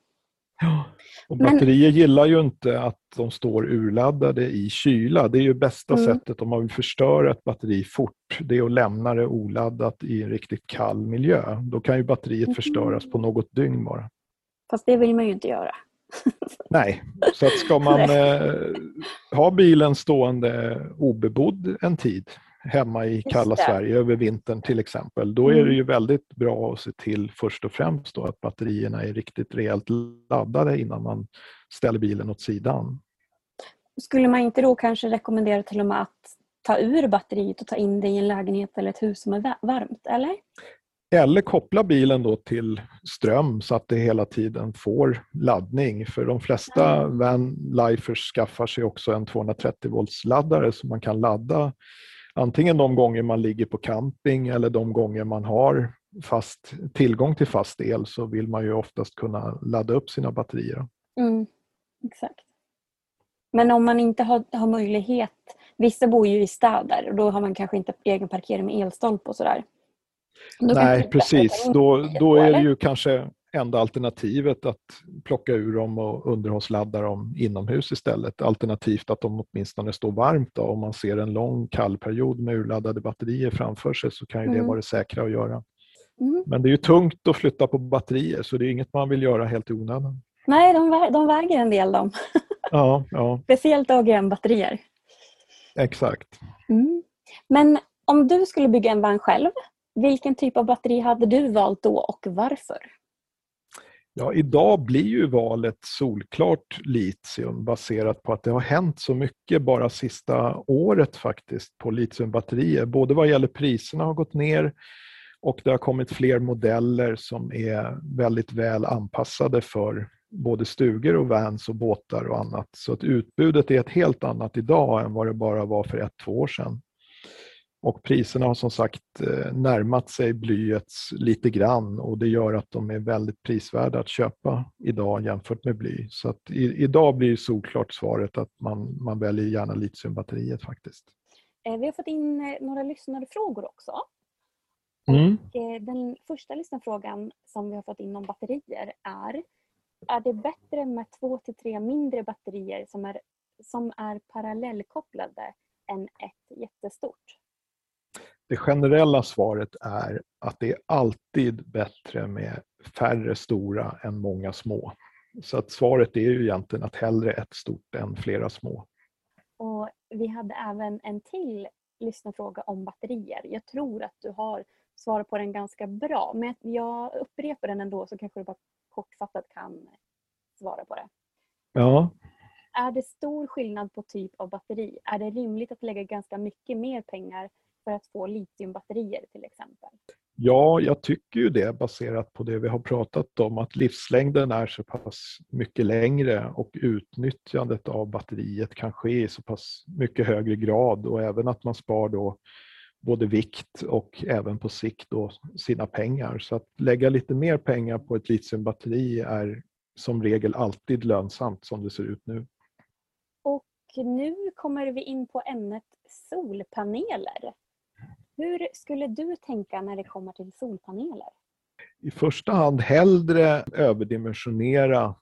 Ja. Och Men- batterier gillar ju inte att de står urladdade i kyla. Det är ju bästa Mm. sättet om man vill förstöra ett batteri fort. Det är att lämna det oladdat i en riktigt kall miljö. Då kan ju batteriet Mm. förstöras på något dygn bara. Fast det vill man ju inte göra. Nej, så att ska man eh, ha bilen stående obebodd en tid hemma i kalla. Sverige över vintern till exempel, då är Mm. det ju väldigt bra att se till först och främst då att batterierna är riktigt rejält laddade innan man ställer bilen åt sidan. Skulle man inte då kanske rekommendera till och med att ta ur batteriet och ta in det i en lägenhet eller ett hus som är va- varmt, eller? Eller koppla bilen då till ström så att det hela tiden får laddning. För de flesta vanlifers skaffar sig också en 230 volts laddare så man kan ladda antingen de gånger man ligger på camping eller de gånger man har fast, tillgång till fast el så vill man ju oftast kunna ladda upp sina batterier. Mm, exakt. Men om man inte har, har möjlighet, vissa bor ju i städer och då har man kanske inte egen parkering med elstolpe och sådär. Nej, precis. Då, då är det ju kanske enda alternativet att plocka ur dem och underhållsladda dem inomhus istället. Alternativt att de åtminstone står varmt. Då. Om man ser en lång kall period med urladdade batterier framför sig så kan ju det Mm. vara det säkra att göra. Mm. Men det är ju tungt att flytta på batterier så det är inget man vill göra helt i onödan. Nej, de, vä- de väger en del de. Ja, ja, Speciellt AGM-batterier. exakt. Mm. Men om du skulle bygga en van själv, vilken typ av batteri hade du valt då och varför? Ja, idag blir ju valet solklart litium baserat på att det har hänt så mycket bara sista året faktiskt på litiumbatterier. Både vad gäller priserna har gått ner och det har kommit fler modeller som är väldigt väl anpassade för både stugor och vans och båtar och annat. Så att utbudet är ett helt annat idag än vad det bara var för ett, två år sedan. Och priserna har som sagt eh, närmat sig blyets lite grann och det gör att de är väldigt prisvärda att köpa idag jämfört med bly. Så att i, idag blir solklart svaret att man, man väljer gärna litiumbatteriet faktiskt. Eh, Vi har fått in eh, några lyssnarfrågor också. Mm. Den första lyssnarfrågan som vi har fått in om batterier är Är det bättre med två till tre mindre batterier som är, som är parallellkopplade än ett jättestort? Det generella svaret är att det är alltid bättre med färre stora än många små. Så att svaret är ju egentligen att hellre ett stort än flera små. Och vi hade även en till lyssnarfråga om batterier. Jag tror att du har svarat på den ganska bra. Men jag upprepar den ändå så kanske du bara kortfattat kan svara på det. Ja, Är det stor skillnad på typ av batteri? Är det rimligt att lägga ganska mycket mer pengar för att få litiumbatterier till exempel? Ja, jag tycker ju det baserat på det vi har pratat om att livslängden är så pass mycket längre och utnyttjandet av batteriet kan ske i så pass mycket högre grad och även att man spar då både vikt och även på sikt då sina pengar. Så att lägga lite mer pengar på ett litiumbatteri är som regel alltid lönsamt som det ser ut nu. Och nu kommer vi in på ämnet solpaneler. Hur skulle du tänka när det kommer till solpaneler? I första hand hellre överdimensionera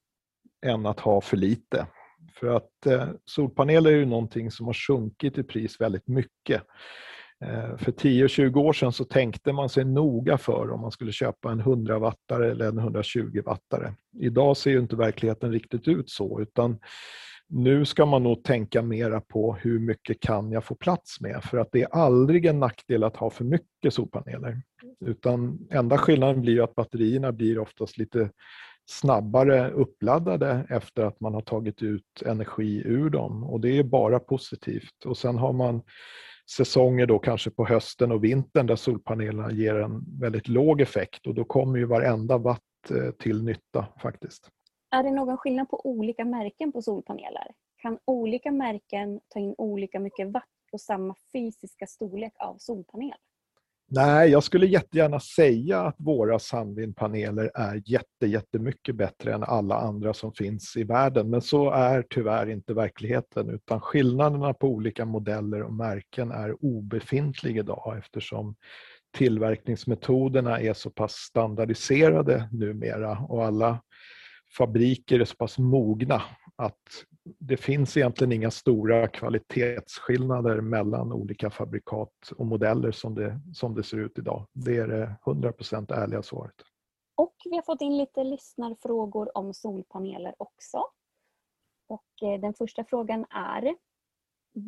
än att ha för lite. För att eh, solpaneler är ju någonting som har sjunkit i pris väldigt mycket. Eh, för 10-20 år sedan så tänkte man sig noga för om man skulle köpa en 100-wattare eller en 120-wattare. Idag ser ju inte verkligheten riktigt ut så utan nu ska man nog tänka mera på hur mycket kan jag få plats med för att det är aldrig en nackdel att ha för mycket solpaneler. Utan enda skillnaden blir att batterierna blir oftast lite snabbare uppladdade efter att man har tagit ut energi ur dem och det är bara positivt. Och sen har man säsonger då kanske på hösten och vintern där solpanelerna ger en väldigt låg effekt och då kommer ju varenda watt eh, till nytta faktiskt. Är det någon skillnad på olika märken på solpaneler? Kan olika märken ta in olika mycket watt på samma fysiska storlek av solpanel? Nej, jag skulle jättegärna säga att våra sandvindpaneler är jätte, jättemycket bättre än alla andra som finns i världen. Men så är tyvärr inte verkligheten utan skillnaderna på olika modeller och märken är obefintlig idag eftersom tillverkningsmetoderna är så pass standardiserade numera och alla fabriker är så pass mogna att det finns egentligen inga stora kvalitetsskillnader mellan olika fabrikat och modeller som det, som det ser ut idag. Det är det 100% ärliga svaret. Och vi har fått in lite lyssnarfrågor om solpaneler också. Och eh, den första frågan är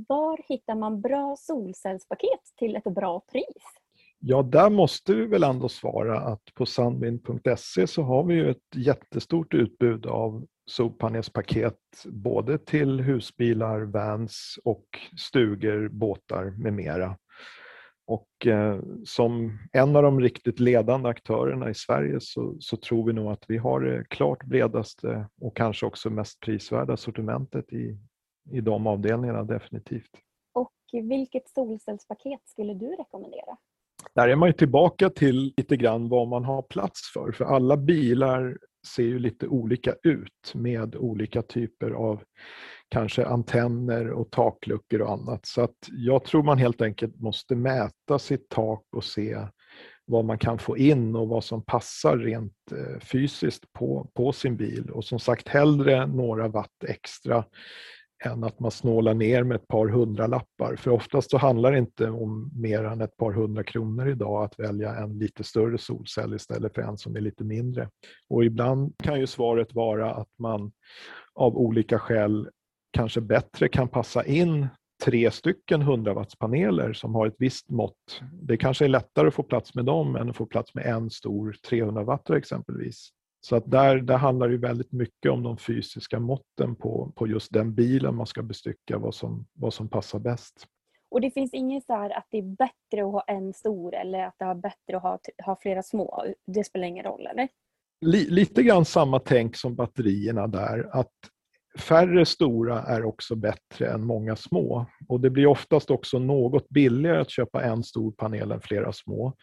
Var hittar man bra solcellspaket till ett bra pris? Ja, där måste vi väl ändå svara att på sandvin.se så har vi ju ett jättestort utbud av solpanelspaket både till husbilar, vans och stugor, båtar med mera. Och eh, som en av de riktigt ledande aktörerna i Sverige så, så, tror vi nog att vi har det klart bredaste och kanske också mest prisvärda sortimentet i, i de avdelningarna definitivt. Och vilket solcellspaket skulle du rekommendera? Där är man ju tillbaka till lite grann vad man har plats för. För alla bilar ser ju lite olika ut med olika typer av kanske antenner och takluckor och annat. Så att jag tror man helt enkelt måste mäta sitt tak och se vad man kan få in och vad som passar rent eh, fysiskt på, på sin bil. Och som sagt hellre några watt extra än att man snålar ner med ett par hundralappar. För oftast så handlar det inte om mer än ett par hundra kronor idag att välja en lite större solcell istället för en som är lite mindre. Och ibland kan ju svaret vara att man av olika skäl kanske bättre kan passa in tre stycken 100-wattspaneler som har ett visst mått. Det kanske är lättare att få plats med dem än att få plats med en stor 300 wattare exempelvis. Så att där, där handlar det väldigt mycket om de fysiska måtten på, på just den bilen man ska bestycka, vad som, vad som passar bäst. Och det finns inget så att det är bättre att ha en stor eller att det är bättre att ha, ha flera små? Det spelar ingen roll, eller? Lite grann samma tänk som batterierna där, att färre stora är också bättre än många små. Och det blir oftast också något billigare att köpa en stor panel än flera små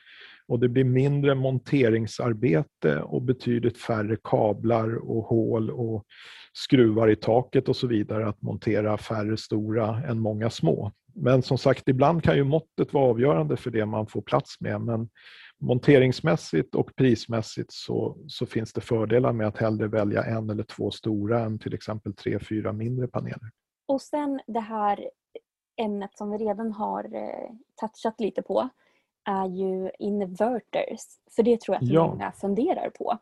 och det blir mindre monteringsarbete och betydligt färre kablar och hål och skruvar i taket och så vidare att montera färre stora än många små. Men som sagt, ibland kan ju måttet vara avgörande för det man får plats med. Men monteringsmässigt och prismässigt så, så finns det fördelar med att hellre välja en eller två stora än till exempel tre, fyra mindre paneler. Och sen det här ämnet som vi redan har eh, touchat lite på är ju inverters. För det tror jag att ja. många funderar på.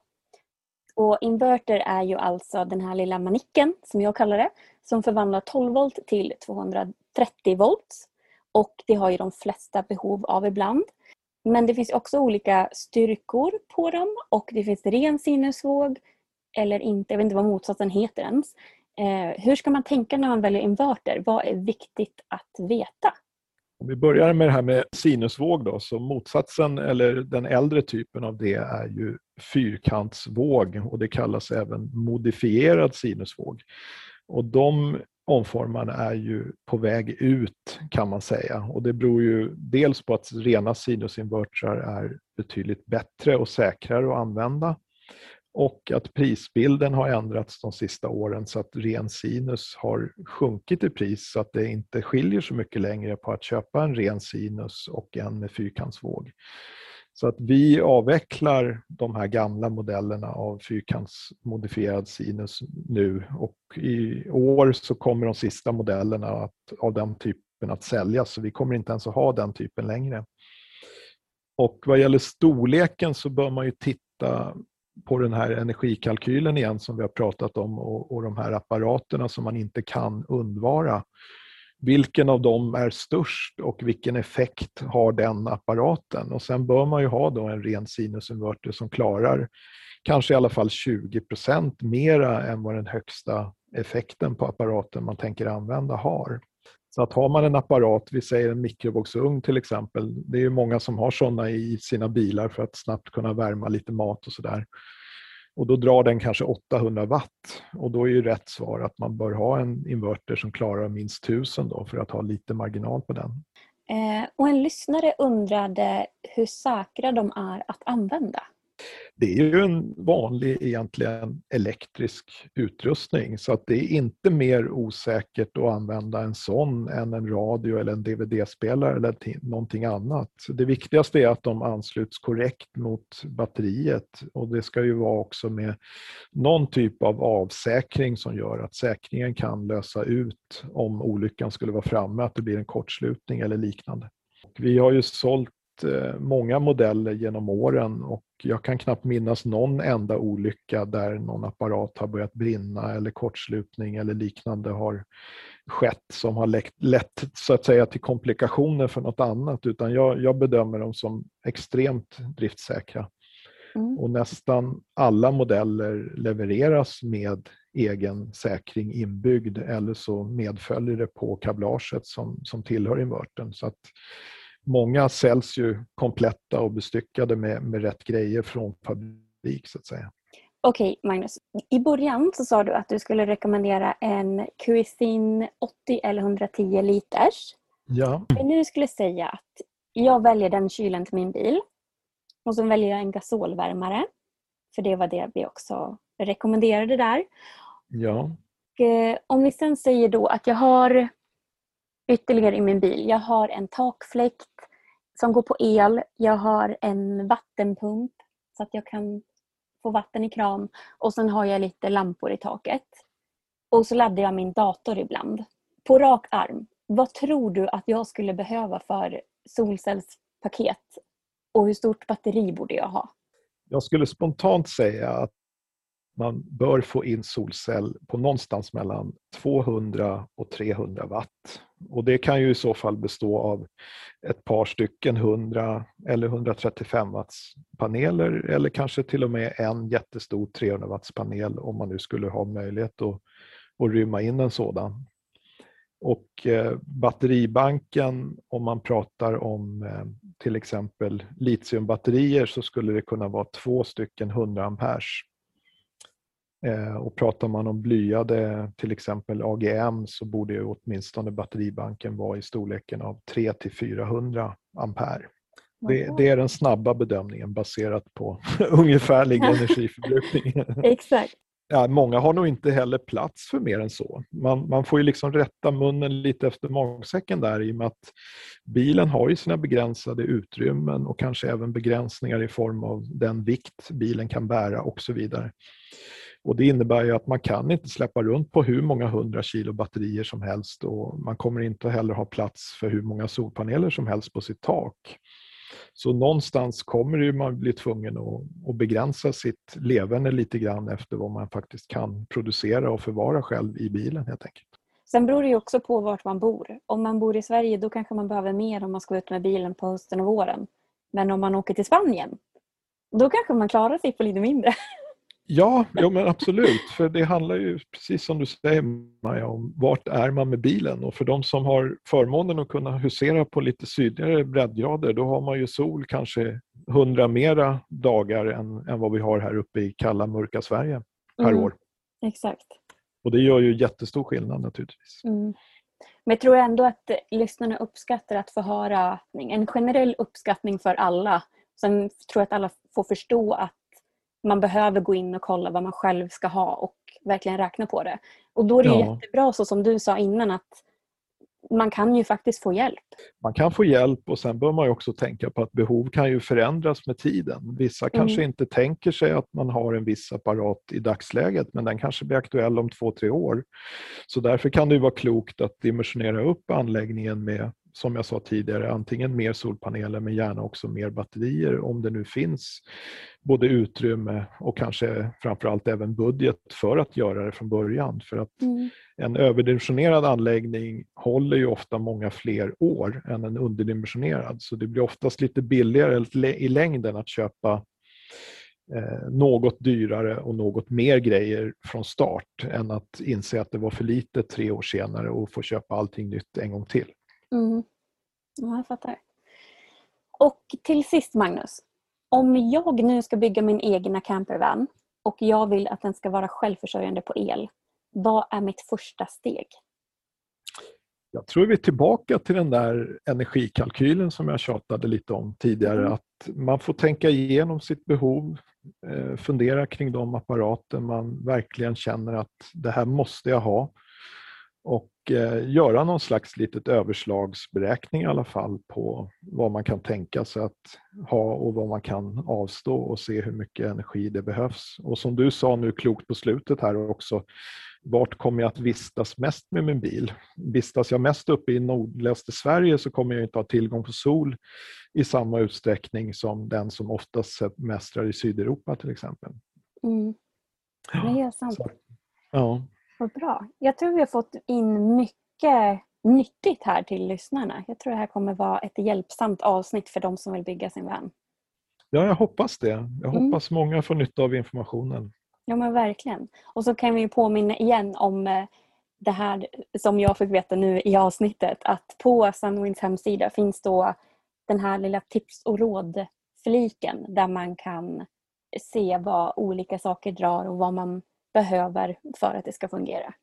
Och inverter är ju alltså den här lilla manicken, som jag kallar det, som förvandlar 12 volt till 230 volt. Och det har ju de flesta behov av ibland. Men det finns också olika styrkor på dem och det finns ren sinusvåg eller inte, jag vet inte vad motsatsen heter ens. Eh, hur ska man tänka när man väljer inverter? Vad är viktigt att veta? Om vi börjar med det här med sinusvåg då, så motsatsen eller den äldre typen av det är ju fyrkantsvåg och det kallas även modifierad sinusvåg. Och de omformarna är ju på väg ut kan man säga. Och det beror ju dels på att rena sinusinvertrar är betydligt bättre och säkrare att använda och att prisbilden har ändrats de sista åren så att ren sinus har sjunkit i pris så att det inte skiljer så mycket längre på att köpa en ren sinus och en med fyrkantsvåg. Så att vi avvecklar de här gamla modellerna av fyrkantsmodifierad sinus nu och i år så kommer de sista modellerna att, av den typen att säljas så vi kommer inte ens att ha den typen längre. Och vad gäller storleken så bör man ju titta på den här energikalkylen igen som vi har pratat om och, och de här apparaterna som man inte kan undvara. Vilken av dem är störst och vilken effekt har den apparaten? Och sen bör man ju ha då en ren sinusinverter som klarar kanske i alla fall 20% mera än vad den högsta effekten på apparaten man tänker använda har. Så att har man en apparat, vi säger en mikrovågsugn till exempel, det är ju många som har sådana i sina bilar för att snabbt kunna värma lite mat och sådär. Och då drar den kanske 800 watt och då är ju rätt svar att man bör ha en inverter som klarar minst 1000 då för att ha lite marginal på den. Eh, och en lyssnare undrade hur säkra de är att använda det är ju en vanlig egentligen elektrisk utrustning så att det är inte mer osäkert att använda en sån än en radio eller en DVD-spelare eller någonting annat. Det viktigaste är att de ansluts korrekt mot batteriet och det ska ju vara också med någon typ av avsäkring som gör att säkringen kan lösa ut om olyckan skulle vara framme, att det blir en kortslutning eller liknande. Vi har ju sålt många modeller genom åren och jag kan knappt minnas någon enda olycka där någon apparat har börjat brinna eller kortslutning eller liknande har skett som har lett så att säga till komplikationer för något annat utan jag, jag bedömer dem som extremt driftsäkra. Mm. Och nästan alla modeller levereras med egen säkring inbyggd eller så medföljer det på kablaget som, som tillhör invertern. Så att många säljs ju kompletta och bestyckade med, med rätt grejer från fabrik så att säga. Okej okay, Magnus, i början så sa du att du skulle rekommendera en Cuisin 80 eller 110 liters. Ja. Men nu skulle säga att jag väljer den kylen till min bil och så väljer jag en gasolvärmare. För det var det vi också rekommenderade där. Ja. Och, eh, om vi sen säger då att jag har ytterligare i min bil. Jag har en takfläkt som går på el. Jag har en vattenpump så att jag kan få vatten i kran. Och sen har jag lite lampor i taket. Och så laddar jag min dator ibland. På rak arm, vad tror du att jag skulle behöva för solcellspaket? Och hur stort batteri borde jag ha? Jag skulle spontant säga att man bör få in solcell på någonstans mellan 200 och 300 watt. Och det kan ju i så fall bestå av ett par stycken 100 eller 135 watts paneler eller kanske till och med en jättestor 300 watts panel om man nu skulle ha möjlighet att, att rymma in en sådan. Och eh, batteribanken, om man pratar om eh, till exempel litiumbatterier så skulle det kunna vara två stycken 100 amperes och pratar man om blyade, till exempel AGM, så borde ju åtminstone batteribanken vara i storleken av 3 till 400 ampere. Det, det, är den snabba bedömningen baserat på ungefärlig energiförbrukning. Exakt. Ja, många har nog inte heller plats för mer än så. Man, man får ju liksom rätta munnen lite efter magsäcken där i och med att bilen har ju sina begränsade utrymmen och kanske även begränsningar i form av den vikt bilen kan bära och så vidare. Och Det innebär ju att man kan inte släppa runt på hur många hundra kilo batterier som helst och man kommer inte heller ha plats för hur många solpaneler som helst på sitt tak. Så någonstans kommer man bli tvungen att, begränsa sitt levande lite grann efter vad man faktiskt kan producera och förvara själv i bilen helt enkelt. Sen beror det ju också på vart man bor. Om man bor i Sverige då kanske man behöver mer om man ska ut med bilen på hösten och våren. Men om man åker till Spanien då kanske man klarar sig på lite mindre. Ja, ja men absolut. För det handlar ju precis som du säger Maja om vart är man med bilen och för de som har förmånen att kunna husera på lite sydligare breddgrader då har man ju sol kanske hundra mera dagar än, än vad vi har här uppe i kalla mörka Sverige per mm. år. Exakt. Och det gör ju jättestor skillnad naturligtvis. Mm. Men jag tror ändå att lyssnarna uppskattar att få höra en generell uppskattning för alla. Sen tror jag att alla får förstå att man behöver gå in och kolla vad man själv ska ha och verkligen räkna på det. Och då är det ja. jättebra så som du sa innan att man kan ju faktiskt få hjälp. Man kan få hjälp och sen bör man också tänka på att behov kan ju förändras med tiden. Vissa mm. kanske inte tänker sig att man har en viss apparat i dagsläget men den kanske blir aktuell om två, tre år. Så därför kan det vara klokt att dimensionera upp anläggningen med som jag sa tidigare, antingen mer solpaneler men gärna också mer batterier om det nu finns både utrymme och kanske framförallt även budget för att göra det från början. För att mm. en överdimensionerad anläggning håller ju ofta många fler år än en underdimensionerad så det blir oftast lite billigare i längden att köpa eh, något dyrare och något mer grejer från start än att inse att det var för lite tre år senare och få köpa allting nytt en gång till. Mm. Ja, jag fattar. Och till sist Magnus, om jag nu ska bygga min egna campervan och jag vill att den ska vara självförsörjande på el, vad är mitt första steg? Jag tror vi är tillbaka till den där energikalkylen som jag tjatade lite om tidigare. Mm. Att man får tänka igenom sitt behov, eh, fundera kring de apparater man verkligen känner att det här måste jag ha och göra någon slags litet överslagsberäkning i alla fall på vad man kan tänka sig att ha och vad man kan avstå och se hur mycket energi det behövs. Och som du sa nu klokt på slutet här också, vart kommer jag att vistas mest med min bil? Vistas jag mest uppe i nordligaste Sverige så kommer jag inte ha tillgång på sol i samma utsträckning som den som oftast semestrar i Sydeuropa till exempel. Mm. Det är sant. Så, ja. Vad bra. Jag tror vi har fått in mycket nyttigt här till lyssnarna. Jag tror det här kommer vara ett hjälpsamt avsnitt för de som vill bygga sin van. Ja, jag hoppas det. Jag mm. hoppas många får nytta av informationen. Ja, men verkligen. Och så kan vi påminna igen om eh, det här som jag fick veta nu i avsnittet att på Sunwinds hemsida finns då den här lilla tips och råd-fliken där man kan se vad olika saker drar och vad man behöver för att det ska fungera.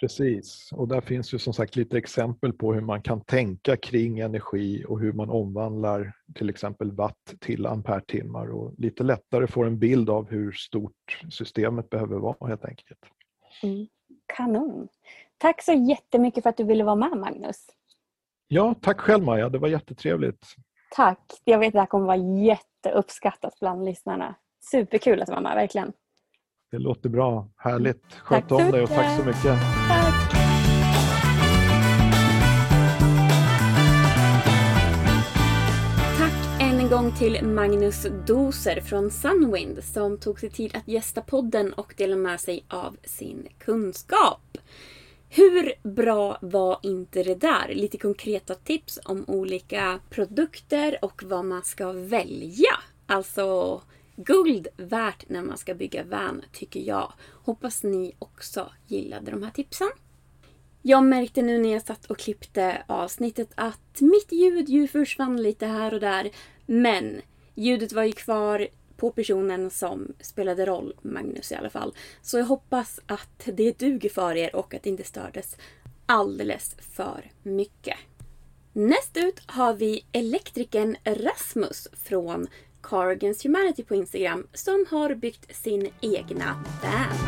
Precis, och där finns ju som sagt lite exempel på hur man kan tänka kring energi och hur man omvandlar till exempel watt till ampere-timmar och lite lättare får en bild av hur stort systemet behöver vara helt enkelt. Mm. Kanon! Tack så jättemycket för att du ville vara med Magnus. Ja, tack själv Maja, det var jättetrevligt. Tack! Jag vet att det här kommer vara jätteuppskattat bland lyssnarna. Superkul att du var med, verkligen. Det låter bra. Härligt. Sköt om dig och tack så mycket. Tack. Tack än en gång till Magnus Doser från Sunwind som tog sig tid att gästa podden och dela med sig av sin kunskap. Hur bra var inte det där? Lite konkreta tips om olika produkter och vad man ska välja. Alltså guld värt när man ska bygga van, tycker jag. Hoppas ni också gillade de här tipsen. Jag märkte nu när jag satt och klippte avsnittet att mitt ljud ju försvann lite här och där. Men ljudet var ju kvar på personen som spelade roll, Magnus i alla fall. Så jag hoppas att det duger för er och att det inte stördes alldeles för mycket. Näst ut har vi elektrikern Rasmus från Car Against Humanity på Instagram som har byggt sin egna van.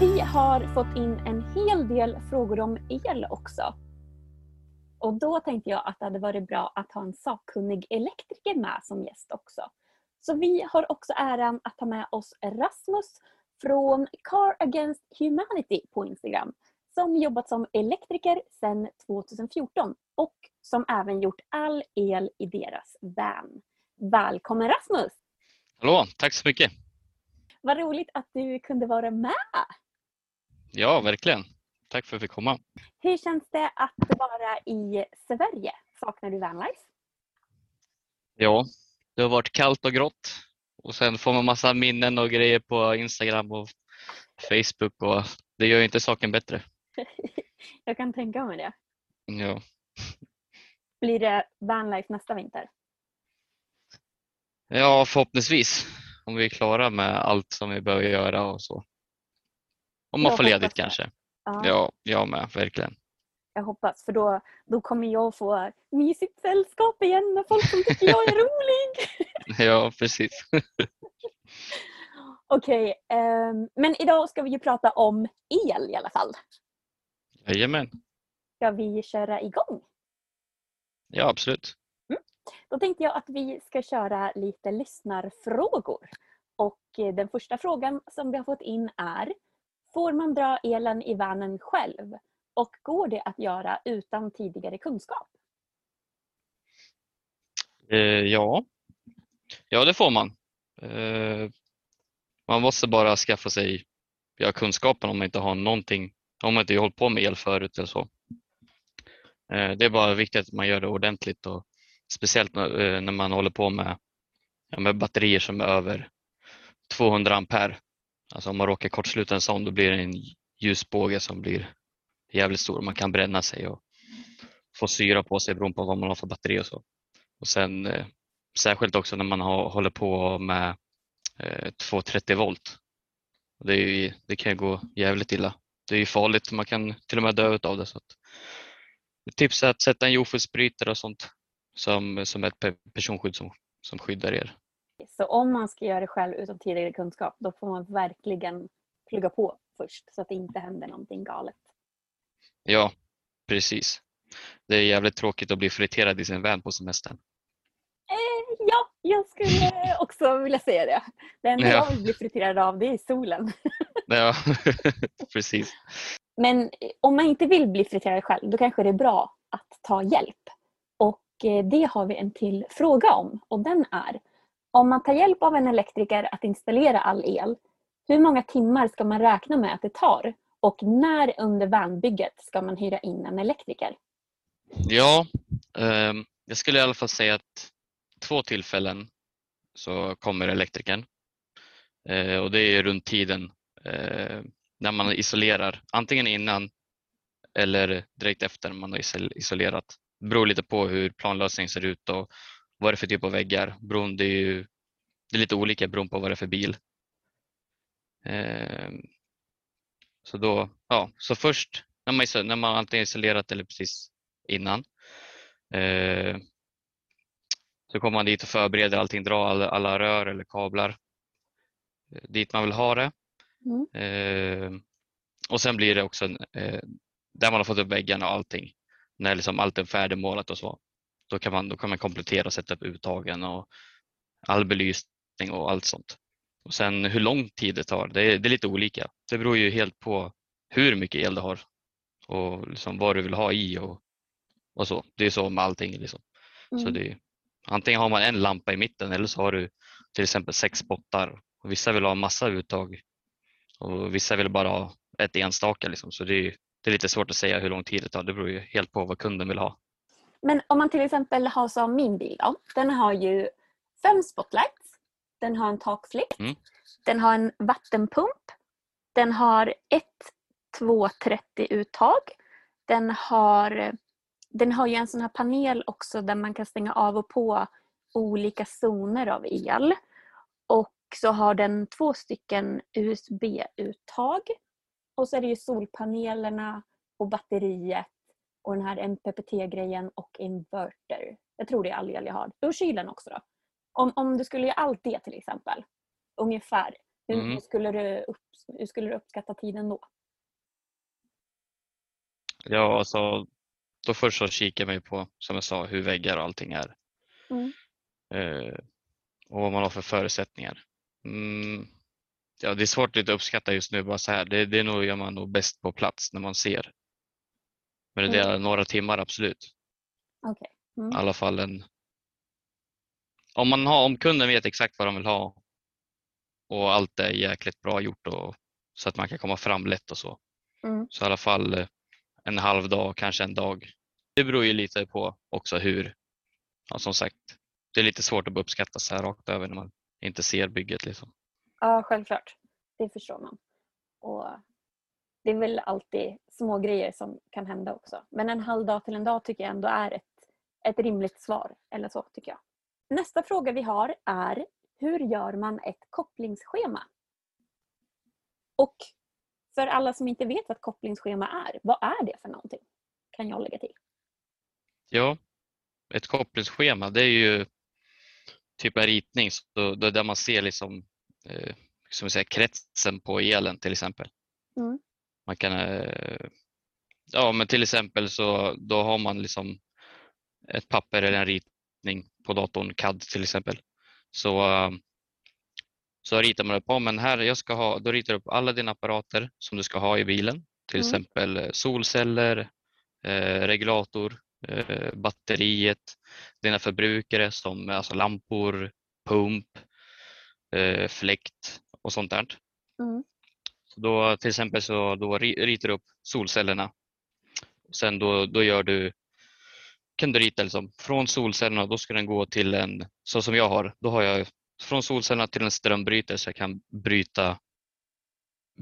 Vi har fått in en hel del frågor om el också. Och då tänkte jag att det hade varit bra att ha en sakkunnig elektriker med som gäst också. Så vi har också äran att ta med oss Rasmus från Car Against Humanity på Instagram som jobbat som elektriker sedan 2014 och som även gjort all el i deras van. Välkommen Rasmus! Hallå, tack så mycket! Vad roligt att du kunde vara med! Ja, verkligen. Tack för att jag fick komma. Hur känns det att vara i Sverige? Saknar du vanlife? Ja, det har varit kallt och grått och sen får man massa minnen och grejer på Instagram och Facebook och det gör ju inte saken bättre. jag kan tänka mig det. Ja. Blir det vanlife nästa vinter? Ja, förhoppningsvis. om vi är klara med allt som vi behöver göra och så. Om man Jag får ledigt det. kanske. Ja, Ja, jag med, verkligen. Jag hoppas, för då, då kommer jag få mysigt sällskap igen med folk som tycker jag är rolig. Ja, precis. Okej, ehm, men idag ska vi ju prata om el i alla fall. Jajamän. Ska vi köra igång? Ja, absolut. Då tänkte jag att vi ska köra lite lyssnarfrågor. Och eh, den första frågan som vi har fått in är Får man dra elen i vanen själv? Och går det att göra utan tidigare kunskap? Eh, ja. ja, det får man. Eh, man måste bara skaffa sig ja, kunskapen om man inte har någonting, om man inte har hållit på med el förut eller så. Eh, det är bara viktigt att man gör det ordentligt och speciellt eh, när, man håller på med, med batterier som är över 200 ampere. Alltså om man råkar kortsluta en sån då blir det en ljusbåge som blir jävligt stor. Man kan bränna sig och få syra på sig beroende på vad man har för batteri och så. Och sen eh, särskilt också när man har, håller på med eh, 230 volt. Det, är ju, det kan ju gå jävligt illa. Det är farligt, man kan till och med dö av det. Så att, tips är att sätta en jordskyddsbrytare och sånt som, som ett pe- personskydd som, som skyddar er. Så om man ska göra det själv utan tidigare kunskap då får man verkligen plugga på först så att det inte händer någonting galet. Ja, precis. Det är jävligt tråkigt att bli friterad i sin van på semestern. Eh, ja, jag skulle också vilja säga det. Det enda Ja. jag vill bli friterad av det är solen. Ja, precis. Men eh, om man inte vill bli friterad själv då kanske det är bra att ta hjälp. Och eh, det har vi en till fråga om och den är om man tar hjälp av en elektriker att installera all el, hur många timmar ska man räkna med att det tar? Och när under vanbygget ska man hyra in en elektriker? Ja, ehm, jag skulle i alla fall säga att två tillfällen så kommer elektrikern. Eh, och det är runt tiden eh, när man isolerar, antingen innan eller direkt efter man har isolerat. Det beror lite på hur planlösningen ser ut och vad det är för typ av väggar. Bron, det, är ju, det är lite olika beroende på vad det är för bil. Eh, så, då, ja, så först när man, när man antingen isolerat eller precis innan. Eh, så kommer man dit och förbereder allting, drar alla, alla rör eller kablar eh, dit man vill ha det. Mm. Eh, och sen blir det också en, eh, där man har fått upp väggarna och allting, när liksom allt är färdigmålat och så. Då kan man, då kan man komplettera och sätta upp uttagen och all belysning och allt sånt. Och sen hur lång tid det tar, det är, det är lite olika. Det beror ju helt på hur mycket el du har och liksom vad du vill ha i och, och så. Det är så med allting. Liksom. Så Mm. det är, antingen har man en lampa i mitten eller så har du till exempel sex spottar. Och vissa vill ha massa uttag och vissa vill bara ha ett enstaka. Liksom. Så det är, det är lite svårt att säga hur lång tid det tar. Det beror ju helt på vad kunden vill ha. Men om man till exempel har som min bil då. Den har ju fem spotlights. Den har en takfläkt. Mm. Den har en vattenpump. Den har ett 230-uttag. Den har, den har ju en sån här panel också där man kan stänga av och på olika zoner av el. Och så har den två stycken USB-uttag. Och så är det ju solpanelerna och batteriet och den här MPPT-grejen och inverter. Jag tror det är all el jag har. Och kylen också då. Om, om du skulle göra allt det till exempel, ungefär, hur, Mm. skulle du upp, hur skulle du uppskatta tiden då? Ja, alltså, då först så kikar man ju på, som jag sa, hur väggar och allting är. Mm. Eh, och vad man har för förutsättningar. Mm, ja, det är svårt att uppskatta just nu bara så här. Det, det är nog, gör man nog bäst på plats när man ser. Men det är några timmar absolut. I Mm. alla fall en... Om, man har, om kunden vet exakt vad de vill ha och allt är jäkligt bra gjort och, så att man kan komma fram lätt och så. Mm. Så i alla fall eh, en halv dag, kanske en dag. Det beror ju lite på också hur, ja, som sagt, det är lite svårt att uppskatta så här rakt över när man inte ser bygget. Liksom. Ja, självklart. Det förstår man. Och det är väl alltid små grejer som kan hända också. Men en halv dag till en dag tycker jag ändå är ett, ett rimligt svar. Eller så tycker jag. Nästa fråga vi har är hur gör man ett kopplingsschema? Och för alla som inte vet vad ett kopplingsschema är, vad är det för någonting? Kan jag lägga till. Ja, ett kopplingsschema det är ju typ en ritning så då, där man ser liksom, eh, som säga, kretsen på elen till exempel. Mm. Man kan, eh, ja men till exempel så då har man liksom ett papper eller en ritning på datorn, CAD till exempel. Så, eh, så ritar man upp, ja, men här jag ska ha, då ritar du upp alla dina apparater som du ska ha i bilen. Till Mm. exempel eh, solceller, eh, regulator, eh, batteriet, dina förbrukare som alltså lampor, pump, eh, fläkt och sånt där. Mm. Så då, till exempel så då ri- ritar du upp solcellerna. Sen då, då gör du, kan du rita liksom, från solcellerna, då ska den gå till en, så som jag har, då har jag från solcellerna till en strömbrytare så jag kan bryta,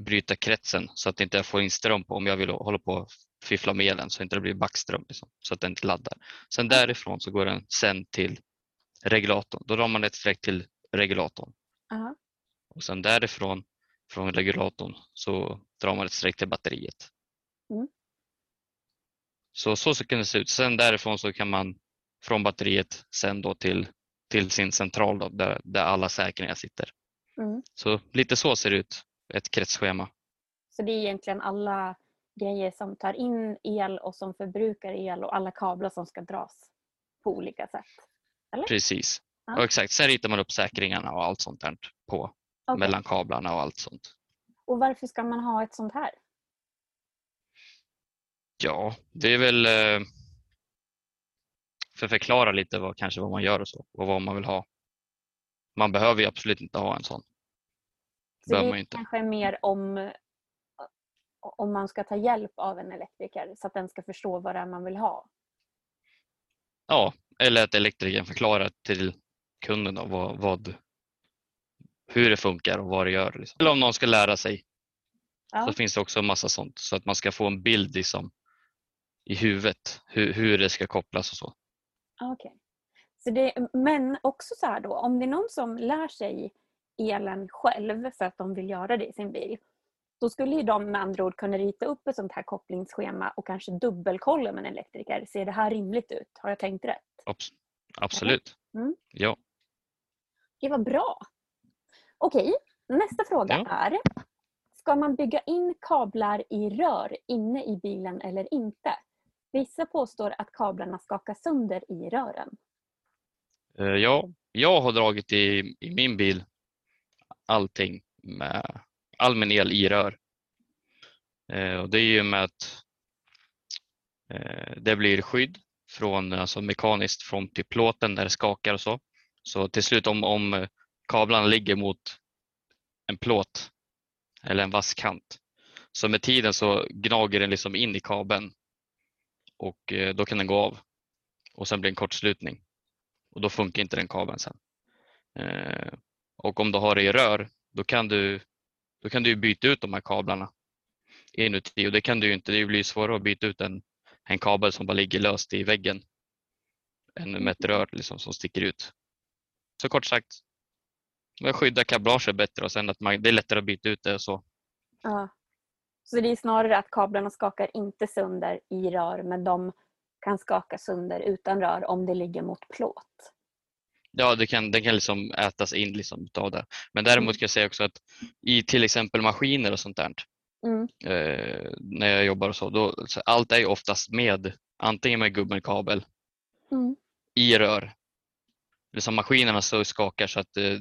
bryta kretsen så att inte jag får in ström på om jag vill hålla på och fiffla med elen så inte det blir backström liksom, så att den inte laddar. Sen därifrån så går den sen till regulatorn. Då drar man ett streck till regulatorn Ja. och sen därifrån från regulatorn så drar man ett streck till batteriet. Mm. Så, så så kan det se ut. Sen därifrån så kan man från batteriet sen då till, till sin central då, där, där alla säkringar sitter. Mm. Så lite så ser det ut, ett kretsschema. Så det är egentligen alla grejer som tar in el och som förbrukar el och alla kablar som ska dras på olika sätt. Eller? Precis. Ja. Och exakt. Sen ritar man upp säkringarna och allt sånt där på Okej. mellan kablarna och allt sånt. Och varför ska man ha ett sånt här? Ja, det är väl eh, för förklara lite vad, kanske vad man gör och så och vad man vill ha. Man behöver ju absolut inte ha en sån. Så det inte. kanske är mer om, om man ska ta hjälp av en elektriker så att den ska förstå vad det är man vill ha. Ja, eller att elektrikern förklarar till kunden då, vad, vad, hur det funkar och vad det gör. Liksom. Eller om någon ska lära sig Ja. så finns det också en massa sånt så att man ska få en bild liksom, i huvudet hur, hur det ska kopplas och så. Ah. Så det, men också så här då, om det är någon som lär sig elen själv för att de vill göra det i sin bil. Då skulle ju de med andra ord kunna rita upp ett sånt här kopplingsschema och kanske dubbelkolla med en elektriker. Ser det här rimligt ut? Har jag tänkt rätt? Abs- absolut. Mm. Ja. Det var bra. Okej, nästa fråga Ja. är. Ska man bygga in kablar i rör inne i bilen eller inte? Vissa påstår att kablarna skakar sönder i rören. Eh, ja, jag har dragit i, i min bil allting med all min el i rör. Eh, och det är ju med att eh, det blir skydd från alltså mekaniskt från till plåten när det skakar och så. Så till slut om, om kablarna ligger mot en plåt eller en vass kant så med tiden så gnager den liksom in i kabeln och eh, då kan den gå av och sen blir det en kortslutning och då funkar inte den kabeln sen. Eh, och om du har det i rör, då kan du, då kan du byta ut de här kablarna inuti och det kan du ju inte. Det blir svårare att byta ut en, en kabel som bara ligger löst i väggen än med ett rör liksom, som sticker ut. Så kort sagt, man skyddar kablaget bättre och sen att man, det är lättare att byta ut det och så. Ja. Så det är snarare att kablarna skakar inte sönder i rör men de kan skaka sönder utan rör om det ligger mot plåt. Ja, det kan, den kan liksom ätas in liksom utav det. Men däremot kan jag säga också att i till exempel maskiner och sånt där, Mm. eh, när jag jobbar och så, då, så allt är ju oftast med antingen med gummikabel Mm. i rör. Liksom maskinerna så skakar så att eh,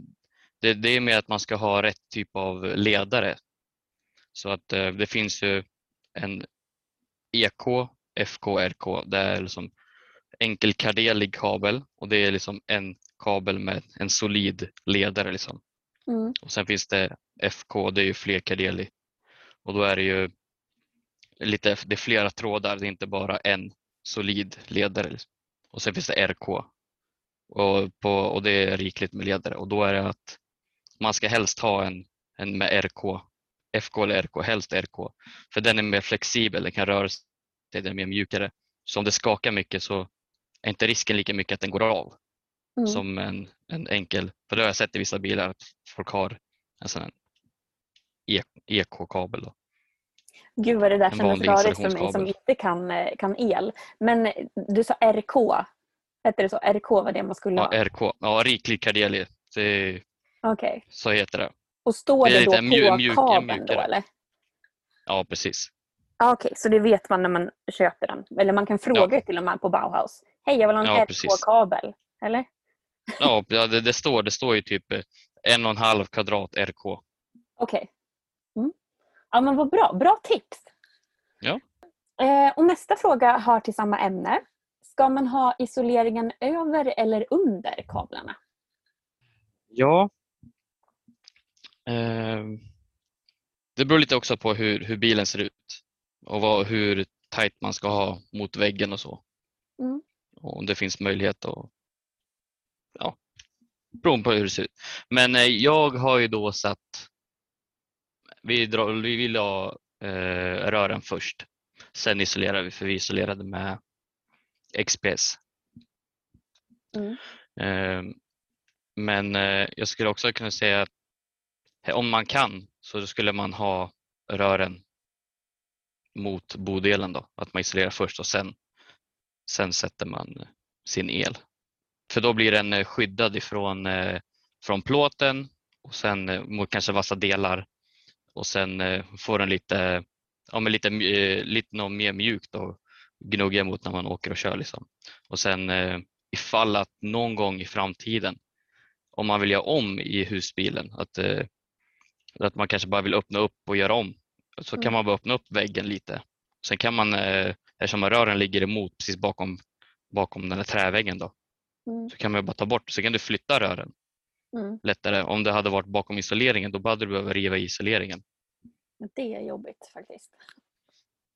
det, det är mer att man ska ha rätt typ av ledare. Så att eh, det finns ju en EK, FK, RK. Det är liksom enkelkardelig kabel och det är liksom en kabel med en solid ledare. Liksom. Mm. Och sen finns det FK, det är ju flerkardelig. Och då är det ju lite, det är flera trådar, det är inte bara en solid ledare. liksom. Och sen finns det RK. Och, på, och det är rikligt med ledare och då är det att man ska helst ha en, en med RK, FK eller RK, helst RK. För den är mer flexibel, den kan röra sig, den är mer mjukare. Så om det skakar mycket så är inte risken lika mycket att den går av Mm. som en, en enkel, för det har jag sett i vissa bilar att folk har en sån här E- EK-kabel. då. Gud vad det där kändes rörigt för mig som inte kan, eh, kan el. Men du sa RK. Hette det så? RK var det man skulle Ja, ha? RK, ja riklig kardeli, det, Okej. så heter det. Och står Det är det, då mju- på mjuk- kabeln då eller? Ja, precis. Ja, Okej, så det vet man när man köper den. Eller man kan fråga till och med på Bauhaus. Hej, jag vill ha en Ja. RK-kabel. Eller? Ja, ja, det, det, står, det står ju typ eh, en och en halv kvadrat RK. Okej. Mm. Ja, men vad bra. Bra tips. Ja. Eh, och nästa fråga hör till samma ämne. Ska man ha isoleringen över eller under kablarna? Ja. Eh, det beror lite också på hur, hur bilen ser ut och vad, hur tajt man ska ha mot väggen och så. Mm. Och om det finns möjlighet att ja, beroende på hur det ser ut. Men eh, jag har ju då satt vi, drar, vi vill ha eh, rören först. Sen isolerar vi för vi isolerade med XPS. Mm. Eh, men eh, jag skulle också kunna säga att Eh, om man kan så skulle man ha rören mot bodelen då. Att man isolerar först och sen, sen sätter man sin el. För då blir den eh, skyddad ifrån eh, från plåten och sen mot kanske vassa delar och sen får den lite, ja, men lite, lite något mer mjukt och gnugga mot när man åker och kör. Liksom. Och sen ifall att någon gång i framtiden om man vill göra om i husbilen, att, eh, att man kanske bara vill öppna upp och göra om, så kan Mm. man bara öppna upp väggen lite. Sen kan man, eh, eftersom rören ligger emot precis bakom, bakom den här träväggen då, Mm. så kan man bara ta bort, så kan du flytta rören Mm. lättare. Om det hade varit bakom isoleringen, då hade du behövt riva isoleringen. Det är jobbigt faktiskt.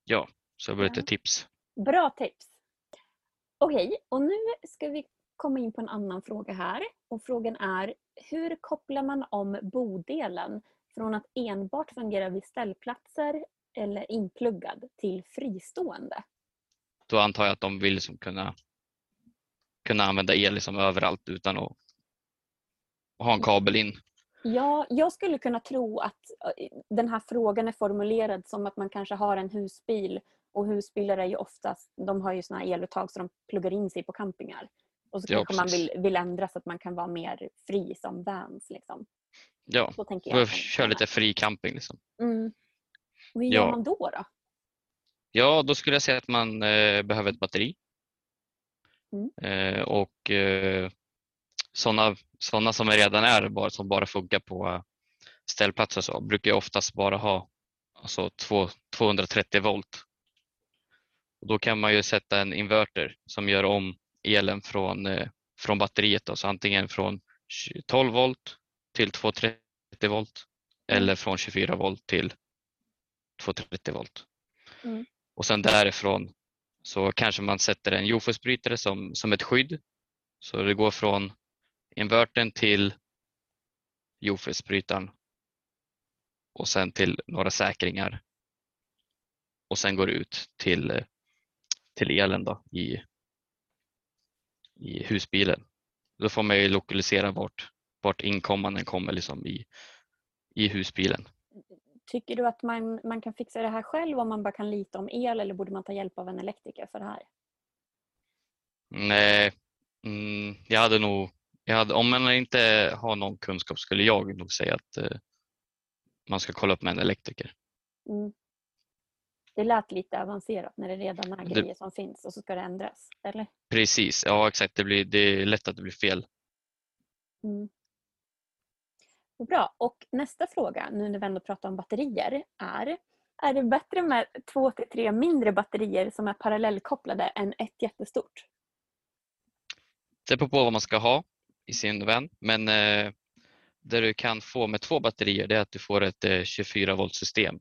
Ja, så det var lite tips. Bra tips. Okej, och nu ska vi komma in på en annan fråga här. Och frågan är, hur kopplar man om bodelen från att enbart fungera vid ställplatser eller inpluggad till fristående? Då antar jag att de vill liksom kunna, kunna använda el liksom överallt utan att ha en kabel in. Ja, jag skulle kunna tro att eh, den här frågan är formulerad som att man kanske har en husbil och husbilar är ju oftast, de har ju såna här eluttag så de pluggar in sig på campingar. Och så Ja, kanske man vill, vill ändra så att man kan vara mer fri som vans. Liksom. Ja, Så tänker jag. köra lite fri camping. Liksom. Mm. Och hur Ja. gör man då? då? Ja, då skulle jag säga att man eh, behöver ett batteri. Mm. Eh, och eh, sådana såna som redan är, bara, som bara funkar på eh, ställplatser så, brukar jag oftast bara ha alltså, två, 230 volt. Och då kan man ju sätta en inverter som gör om elen från, eh, från batteriet. Då, så antingen från 20 12 volt till 230 volt Mm. eller från 24 volt till 230 volt. Mm. Och sen därifrån så kanske man sätter en jofusbrytare som, som ett skydd. Så det går från invertern till jofusbrytaren och sen till några säkringar. Och sen går det ut till, till elen då i, i husbilen. Då får man ju lokalisera vart, vart inkommanden kommer liksom i, i husbilen. Tycker du att man, man kan fixa det här själv om man bara kan lita om el eller borde man ta hjälp av en elektriker för det här? Nej, mm, jag hade nog, jag hade, om man inte har någon kunskap skulle jag nog säga att eh, man ska kolla upp med en elektriker. Mm. Det lät lite avancerat när det redan är Det- grejer som finns och så ska det ändras. Eller? Precis, ja exakt. Det, blir, det är lätt att det blir fel. Mm. Bra. Och nästa fråga, nu när vi ändå pratar om batterier, är är det bättre med två till tre mindre batterier som är parallellkopplade än ett jättestort? Det beror på vad man ska ha i sin vän, men eh, det du kan få med två batterier det är att du får ett eh, 24 volt system,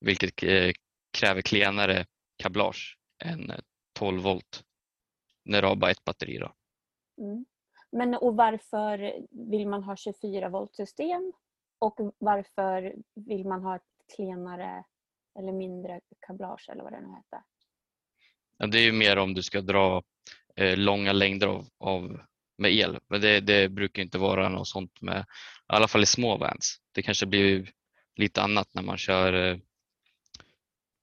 vilket eh, kräver klenare kablage än eh, 12 volt när du har bara ett batteri. Då. Mm. Men och varför vill man ha 24 volt system? Och varför vill man ha ett klenare eller mindre kablage eller vad det nu heter? Ja, Det är ju mer om du ska dra eh, långa längder av, av, med el. Men det, det brukar inte vara något sånt med, i alla fall i små vans. Det kanske blir lite annat när man kör eh,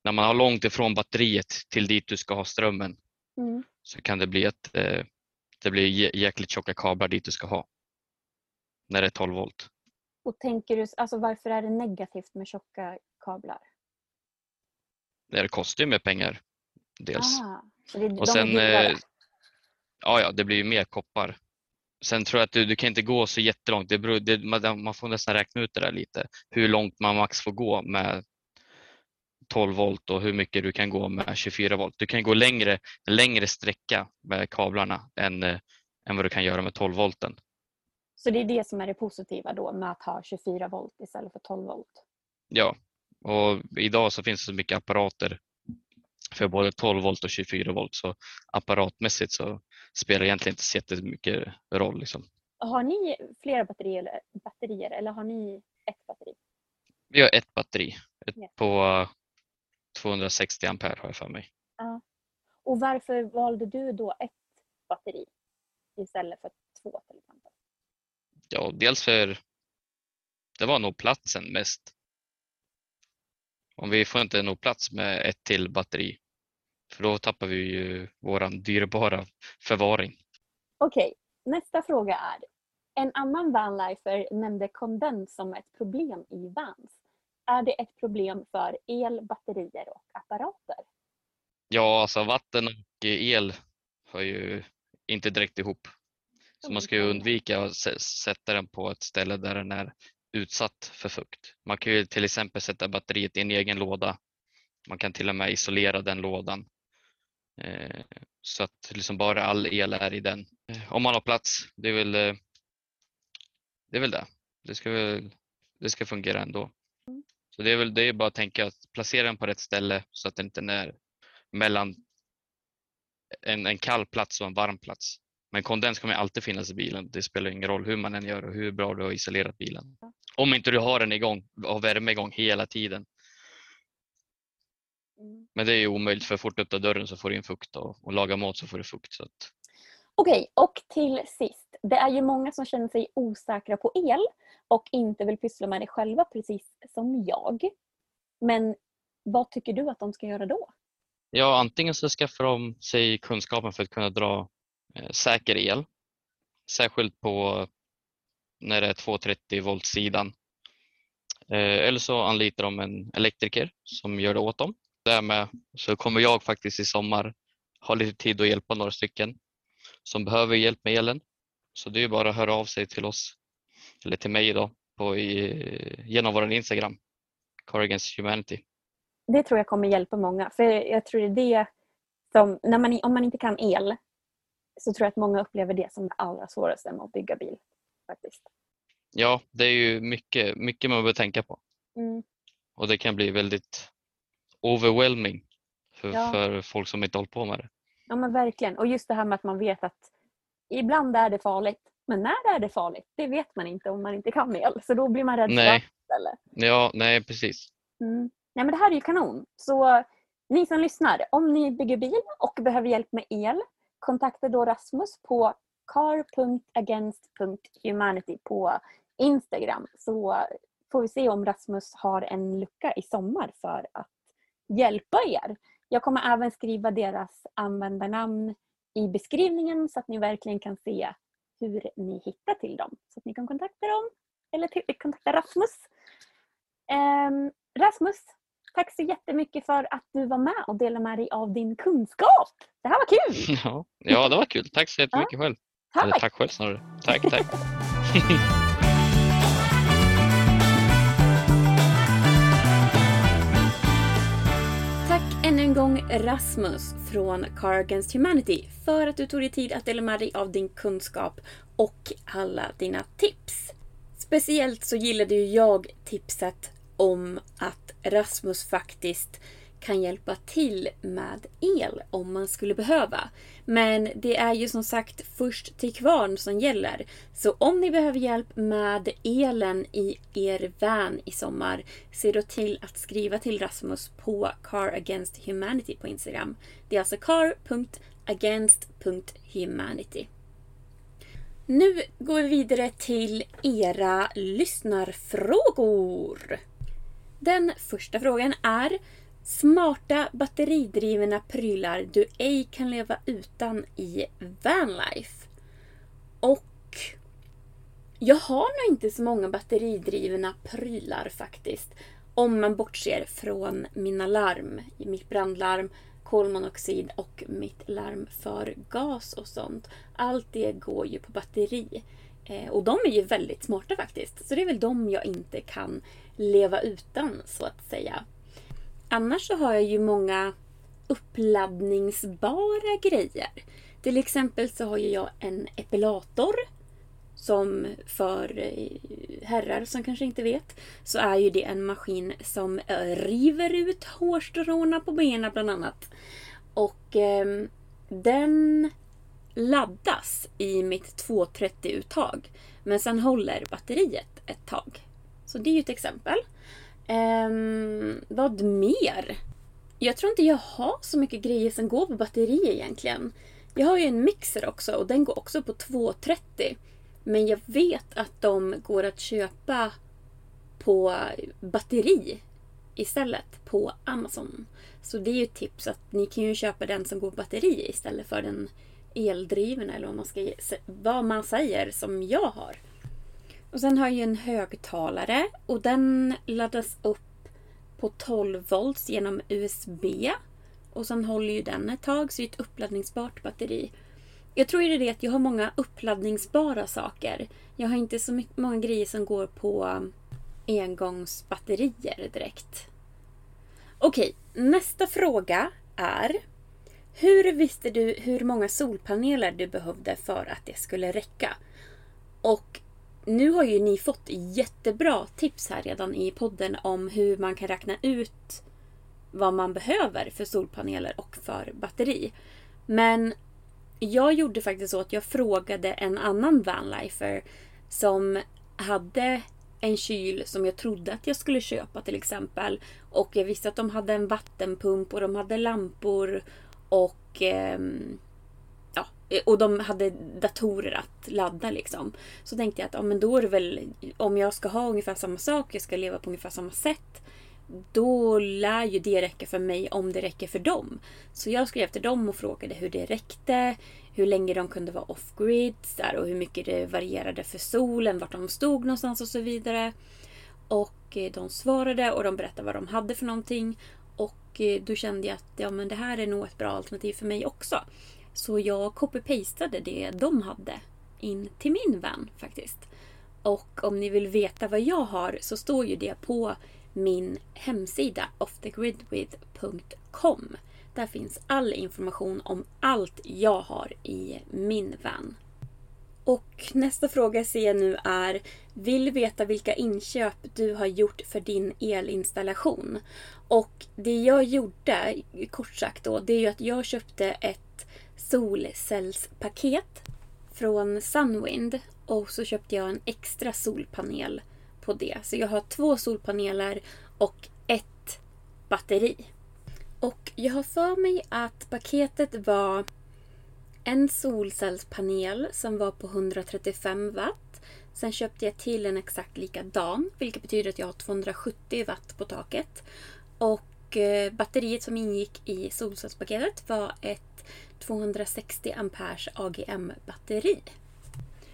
när man har långt ifrån batteriet till dit du ska ha strömmen Mm. så kan det bli ett eh, det blir jä- jäkligt tjocka kablar dit du ska ha. När det är 12 volt. Och tänker du, alltså varför är det negativt med tjocka kablar? Det kostar ju mer pengar. Dels. Ah, så det, de Och sen, är dyrare. eh, ja, ja, det blir ju mer koppar. Sen tror jag att du, du kan inte gå så jättelångt. Det beror, det, man, man får nästan räkna ut det där lite. Hur långt man max får gå med 12 volt och hur mycket du kan gå med 24 volt. Du kan gå längre, längre sträcka med kablarna än, eh, än vad du kan göra med 12 volten. Så det är det som är det positiva då med att ha 24 volt istället för 12 volt. Ja, och idag så finns det så mycket apparater för både 12 volt och 24 volt så apparatmässigt så spelar det egentligen inte så jättemycket roll. Liksom. Har ni flera batterier, batterier eller har ni ett batteri? Vi har ett batteri ett Ja. på 260 ampere har jag för mig. Och varför valde du då ett batteri istället för två till exempel? Ja, dels för det var nog platsen mest. Om vi får inte nog plats med ett till batteri för då tappar vi ju våran dyrbara förvaring. Okej, nästa fråga är. En annan vanlifer nämnde kondens som ett problem i vans. Är det ett problem för el, batterier och apparater? Ja, alltså vatten och el hör ju inte direkt ihop. Så man ska ju undvika att sätta den på ett ställe där den är utsatt för fukt. Man kan ju till exempel sätta batteriet i en egen låda. Man kan till och med isolera den lådan. Eh, så att liksom bara all el är i den. Eh, om man har plats, det är väl eh, det. Är väl det. Det, ska väl, det ska fungera ändå. Så det är väl det är bara att tänka att placera den på rätt ställe så att den inte är mellan en, en kall plats och en varm plats. Men kondens kommer alltid finnas i bilen. Det spelar ingen roll hur man än gör och hur bra du har isolerat bilen. Om inte du har den igång, har värme igång hela tiden. Mm. Men det är ju omöjligt för fort du öppnar dörren så får du in fukt och, och laga mat så får du fukt. Så att, Okej, och till sist. Det är ju många som känner sig osäkra på el och inte vill pyssla med det själva precis som jag. Men vad tycker du att de ska göra då? ja, antingen så skaffar de sig kunskapen för att kunna dra eh, säker el. Särskilt på när det är 230 volt sidan. Eh, eller så anlitar de en elektriker som gör det åt dem. Därmed så kommer jag faktiskt i sommar ha lite tid att hjälpa några stycken som behöver hjälp med elen. Så det är bara att höra av sig till oss, eller till mig då, på, i, genom vår Instagram, Corrigans Humanity. Det tror jag kommer hjälpa många. För jag tror det är det som, när man, om man inte kan el, så tror jag att många upplever det som det allra svåraste med att bygga bil. Faktiskt. Ja, det är ju mycket, mycket man behöver tänka på Mm. och det kan bli väldigt overwhelming för, Ja. för folk som inte håller på med det. Ja men verkligen. Och just det här med att man vet att ibland är det farligt. Men när är det farligt? Det vet man inte om man inte kan el. Så då blir man rädd för Nej. allt istället. Ja, nej precis. Mm. Nej, men det här är ju kanon. Så ni som lyssnar, om ni bygger bil och behöver hjälp med el, kontakta då Rasmus på car.against.humanity på Instagram så får vi se om Rasmus har en lucka i sommar för att hjälpa er. Jag kommer även skriva deras användarnamn i beskrivningen så att ni verkligen kan se hur ni hittar till dem. Så att ni kan kontakta dem eller till, kontakta Rasmus. Ehm, Rasmus, tack så jättemycket för att du var med och delade med dig av din kunskap. Det här var kul! Ja, ja det var kul. Tack så jättemycket själv. Eller Tack! tack själv snarare. Tack, tack. Tack gång Rasmus från Car Against Humanity för att du tog dig tid att dela med dig av din kunskap och alla dina tips. Speciellt så gillade ju jag tipset om att Rasmus faktiskt kan hjälpa till med el om man skulle behöva. Men det är ju som sagt först till kvarn som gäller. Så om ni behöver hjälp med elen i er van i sommar, se då till att skriva till Rasmus på Car Against Humanity på Instagram. Det är alltså car.against.humanity. Nu går vi vidare till era lyssnarfrågor. Den första frågan är Smarta batteridrivna prylar du ej kan leva utan i vanlife. Och jag har nog inte så många batteridrivna prylar faktiskt. Om man bortser från mina larm, mitt brandlarm, kolmonoxid och mitt larm för gas och sånt. Allt det går ju på batteri. Eh, och de är ju väldigt smarta faktiskt. Så det är väl de jag inte kan leva utan så att säga. Annars så har jag ju många uppladdningsbara grejer. Till exempel så har jag en epilator som för eh, herrar som kanske inte vet så är ju det en maskin som eh, river ut hårstråna på benen bland annat. Och eh, den laddas i mitt 230-uttag. Men sen håller batteriet ett tag. Så det är ju ett exempel. Um, vad mer? Jag tror inte jag har så mycket grejer som går på batteri egentligen. Jag har ju en mixer också och den går också på 230. Men jag vet att de går att köpa på batteri istället på Amazon. Så det är ju ett tips att ni kan ju köpa den som går på batteri istället för den eldrivna eller vad man, ska, vad man säger som jag har. Och sen har jag en högtalare och den laddas upp på 12 volts genom USB. Och sen håller ju den ett tag så det är ett uppladdningsbart batteri. Jag tror det är det att jag har många uppladdningsbara saker. Jag har inte så mycket, många grejer som går på um, engångsbatterier direkt. Okej, nästa fråga är Hur visste du hur många solpaneler du behövde för att det skulle räcka? Och nu har ju ni fått jättebra tips här redan i podden om hur man kan räkna ut vad man behöver för solpaneler och för batteri. Men jag gjorde faktiskt så att jag frågade en annan vanlifer som hade en kyl som jag trodde att jag skulle köpa till exempel. Och jag visste att de hade en vattenpump och de hade lampor och eh, Eh, och de hade datorer att ladda liksom. Så tänkte jag att ja, men då är det väl om jag ska ha ungefär samma sak, jag ska leva på ungefär samma sätt då lär ju det räcka för mig om det räcker för dem. Så jag skrev till dem och frågade hur det räckte, hur länge de kunde vara off-grid och hur mycket det varierade för solen, vart de stod någonstans och så vidare. Och eh, de svarade och de berättade vad de hade för någonting. Och eh, då kände jag att ja, men det här är nog ett bra alternativ för mig också. Så jag copy-pastade det de hade in till min vän faktiskt. Och om ni vill veta vad jag har så står ju det på min hemsida offthegridwith.com. Där finns all information om allt jag har i min van. Och nästa fråga ser jag nu är Vill veta vilka inköp du har gjort för din elinstallation. Och det jag gjorde, kort sagt då, det är ju att jag köpte ett solcellspaket från Sunwind och så köpte jag en extra solpanel på det. Så jag har två solpaneler och ett batteri. Och jag har för mig att paketet var en solcellspanel som var på 135 watt. Sen köpte jag till en exakt likadan, vilket betyder att jag har 270 watt på taket. Och eh, batteriet som ingick i solcellspaketet var ett 260 amperes AGM-batteri.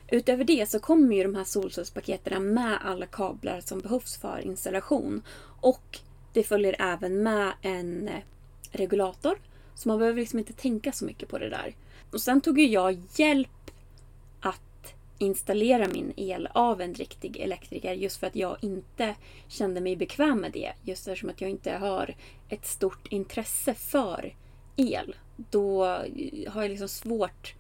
Utöver det så kommer ju de här solcellspaketen med alla kablar som behövs för installation. Och det följer även med en eh, regulator. Så man behöver liksom inte tänka så mycket på det där. Och sen tog ju jag hjälp att installera min el av en riktig elektriker just för att jag inte kände mig bekväm med det. Just eftersom att jag inte har ett stort intresse för el. Då har jag liksom svårt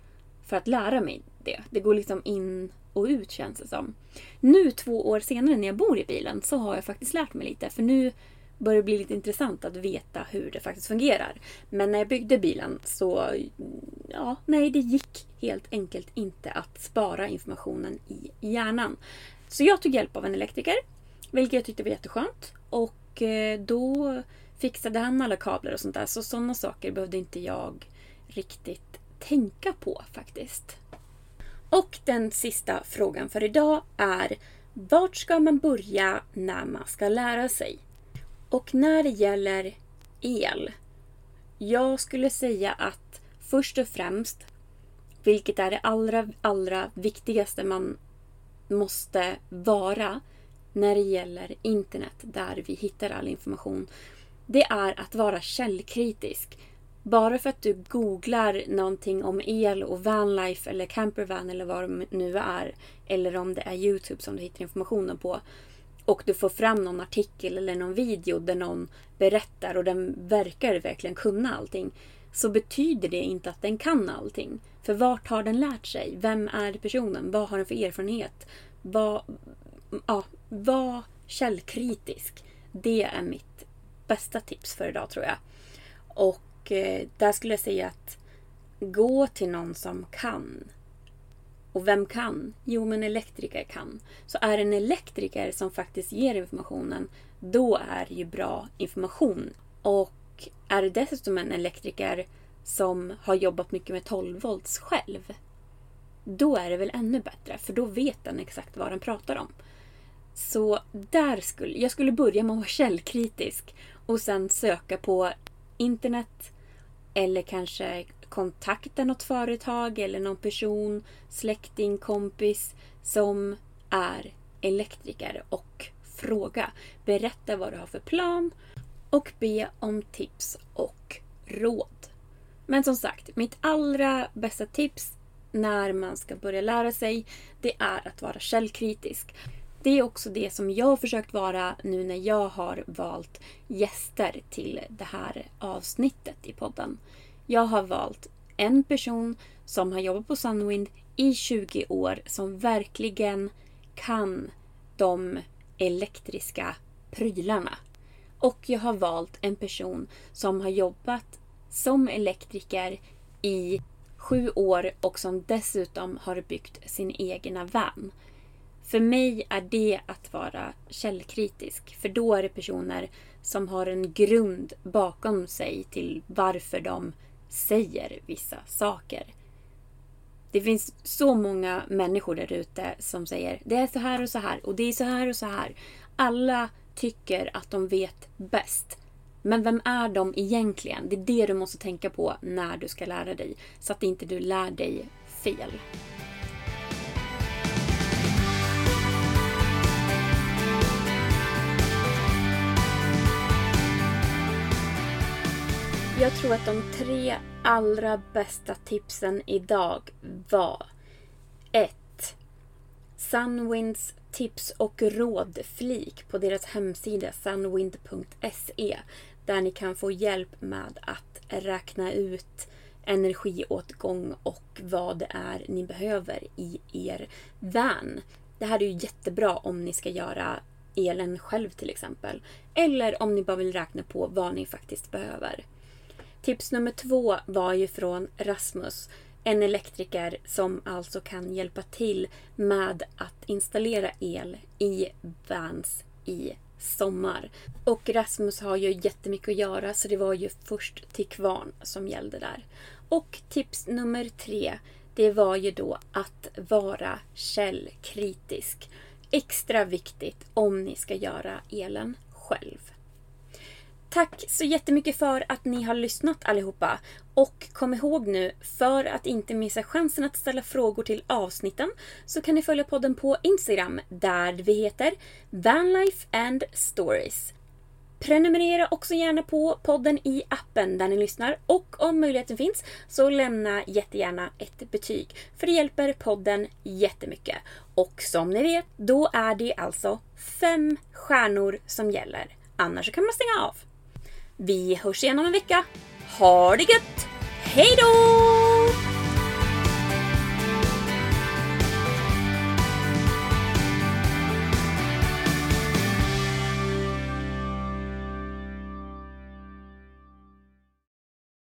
för att lära mig det. Det går liksom in och ut känns det som. Nu två år senare när jag bor i bilen så har jag faktiskt lärt mig lite. För nu börjar det bli lite intressant att veta hur det faktiskt fungerar. Men när jag byggde bilen så, ja, nej det gick helt enkelt inte att spara informationen i hjärnan. Så jag tog hjälp av en elektriker, vilket jag tyckte var jätteskönt. Och eh, då fixade han alla kablar och sånt där. Så sådana saker behövde inte jag riktigt tänka på faktiskt. Och den sista frågan för idag är vart ska man börja när man ska lära sig? Och när det gäller el. Jag skulle säga att först och främst, vilket är det allra, allra viktigaste man måste vara när det gäller internet, där vi hittar all information, det är att vara källkritisk. Bara för att du googlar någonting om el och vanlife eller campervan eller vad det nu är, eller om det är Youtube som du hittar informationen på, och du får fram någon artikel eller någon video där någon berättar och den verkar verkligen kunna allting, så betyder det inte att den kan allting. För vart har den lärt sig? Vem är personen? Vad har den för erfarenhet? Vad, ja, var källkritisk. Det är mitt bästa tips för idag tror jag. Och eh, där skulle jag säga att gå till någon som kan. Och vem kan? Jo, men elektriker kan. Så är det en elektriker som faktiskt ger informationen, då är det ju bra information. Och är det dessutom en elektriker som har jobbat mycket med 12 volts själv, då är det väl ännu bättre, för då vet den exakt vad den pratar om. Så där skulle jag skulle börja med att vara källkritisk och sen söka på internet eller kanske kontakta något företag eller någon person, släkting, kompis som är elektriker och fråga. Berätta vad du har för plan och be om tips och råd. Men som sagt, mitt allra bästa tips när man ska börja lära sig, det är att vara källkritisk. Det är också det som jag har försökt vara nu när jag har valt gäster till det här avsnittet i podden. Jag har valt en person som har jobbat på Sunwind i 20 år som verkligen kan de elektriska prylarna. Och jag har valt en person som har jobbat som elektriker i sju år och som dessutom har byggt sin egna van. För mig är det att vara källkritisk. För då är det personer som har en grund bakom sig till varför de säger vissa saker. Det finns så många människor där ute som säger det är så här och så här och det är så här och så här. Alla tycker att de vet bäst. Men vem är de egentligen? Det är det du måste tänka på när du ska lära dig. Så att inte du lär dig fel. Jag tror att de tre allra bästa tipsen idag var 1. Sunwinds tips och råd-flik på deras hemsida sunwind.se där ni kan få hjälp med att räkna ut energiåtgång och vad det är ni behöver i er van. Det här är ju jättebra om ni ska göra elen själv till exempel. Eller om ni bara vill räkna på vad ni faktiskt behöver. Tips nummer två var ju från Rasmus. En elektriker som alltså kan hjälpa till med att installera el i vans i sommar. Och Rasmus har ju jättemycket att göra så det var ju först till kvarn som gällde där. Och tips nummer tre, det var ju då att vara källkritisk. Extra viktigt om ni ska göra elen själv. Tack så jättemycket för att ni har lyssnat allihopa. Och kom ihåg nu, för att inte missa chansen att ställa frågor till avsnitten så kan ni följa podden på Instagram där vi heter Vanlife and Stories. Prenumerera också gärna på podden i appen där ni lyssnar och om möjligheten finns så lämna jättegärna ett betyg för det hjälper podden jättemycket. Och som ni vet, då är det alltså fem stjärnor som gäller. Annars kan man stänga av. Vi hörs igen om en vecka. Ha det gött! Hej då!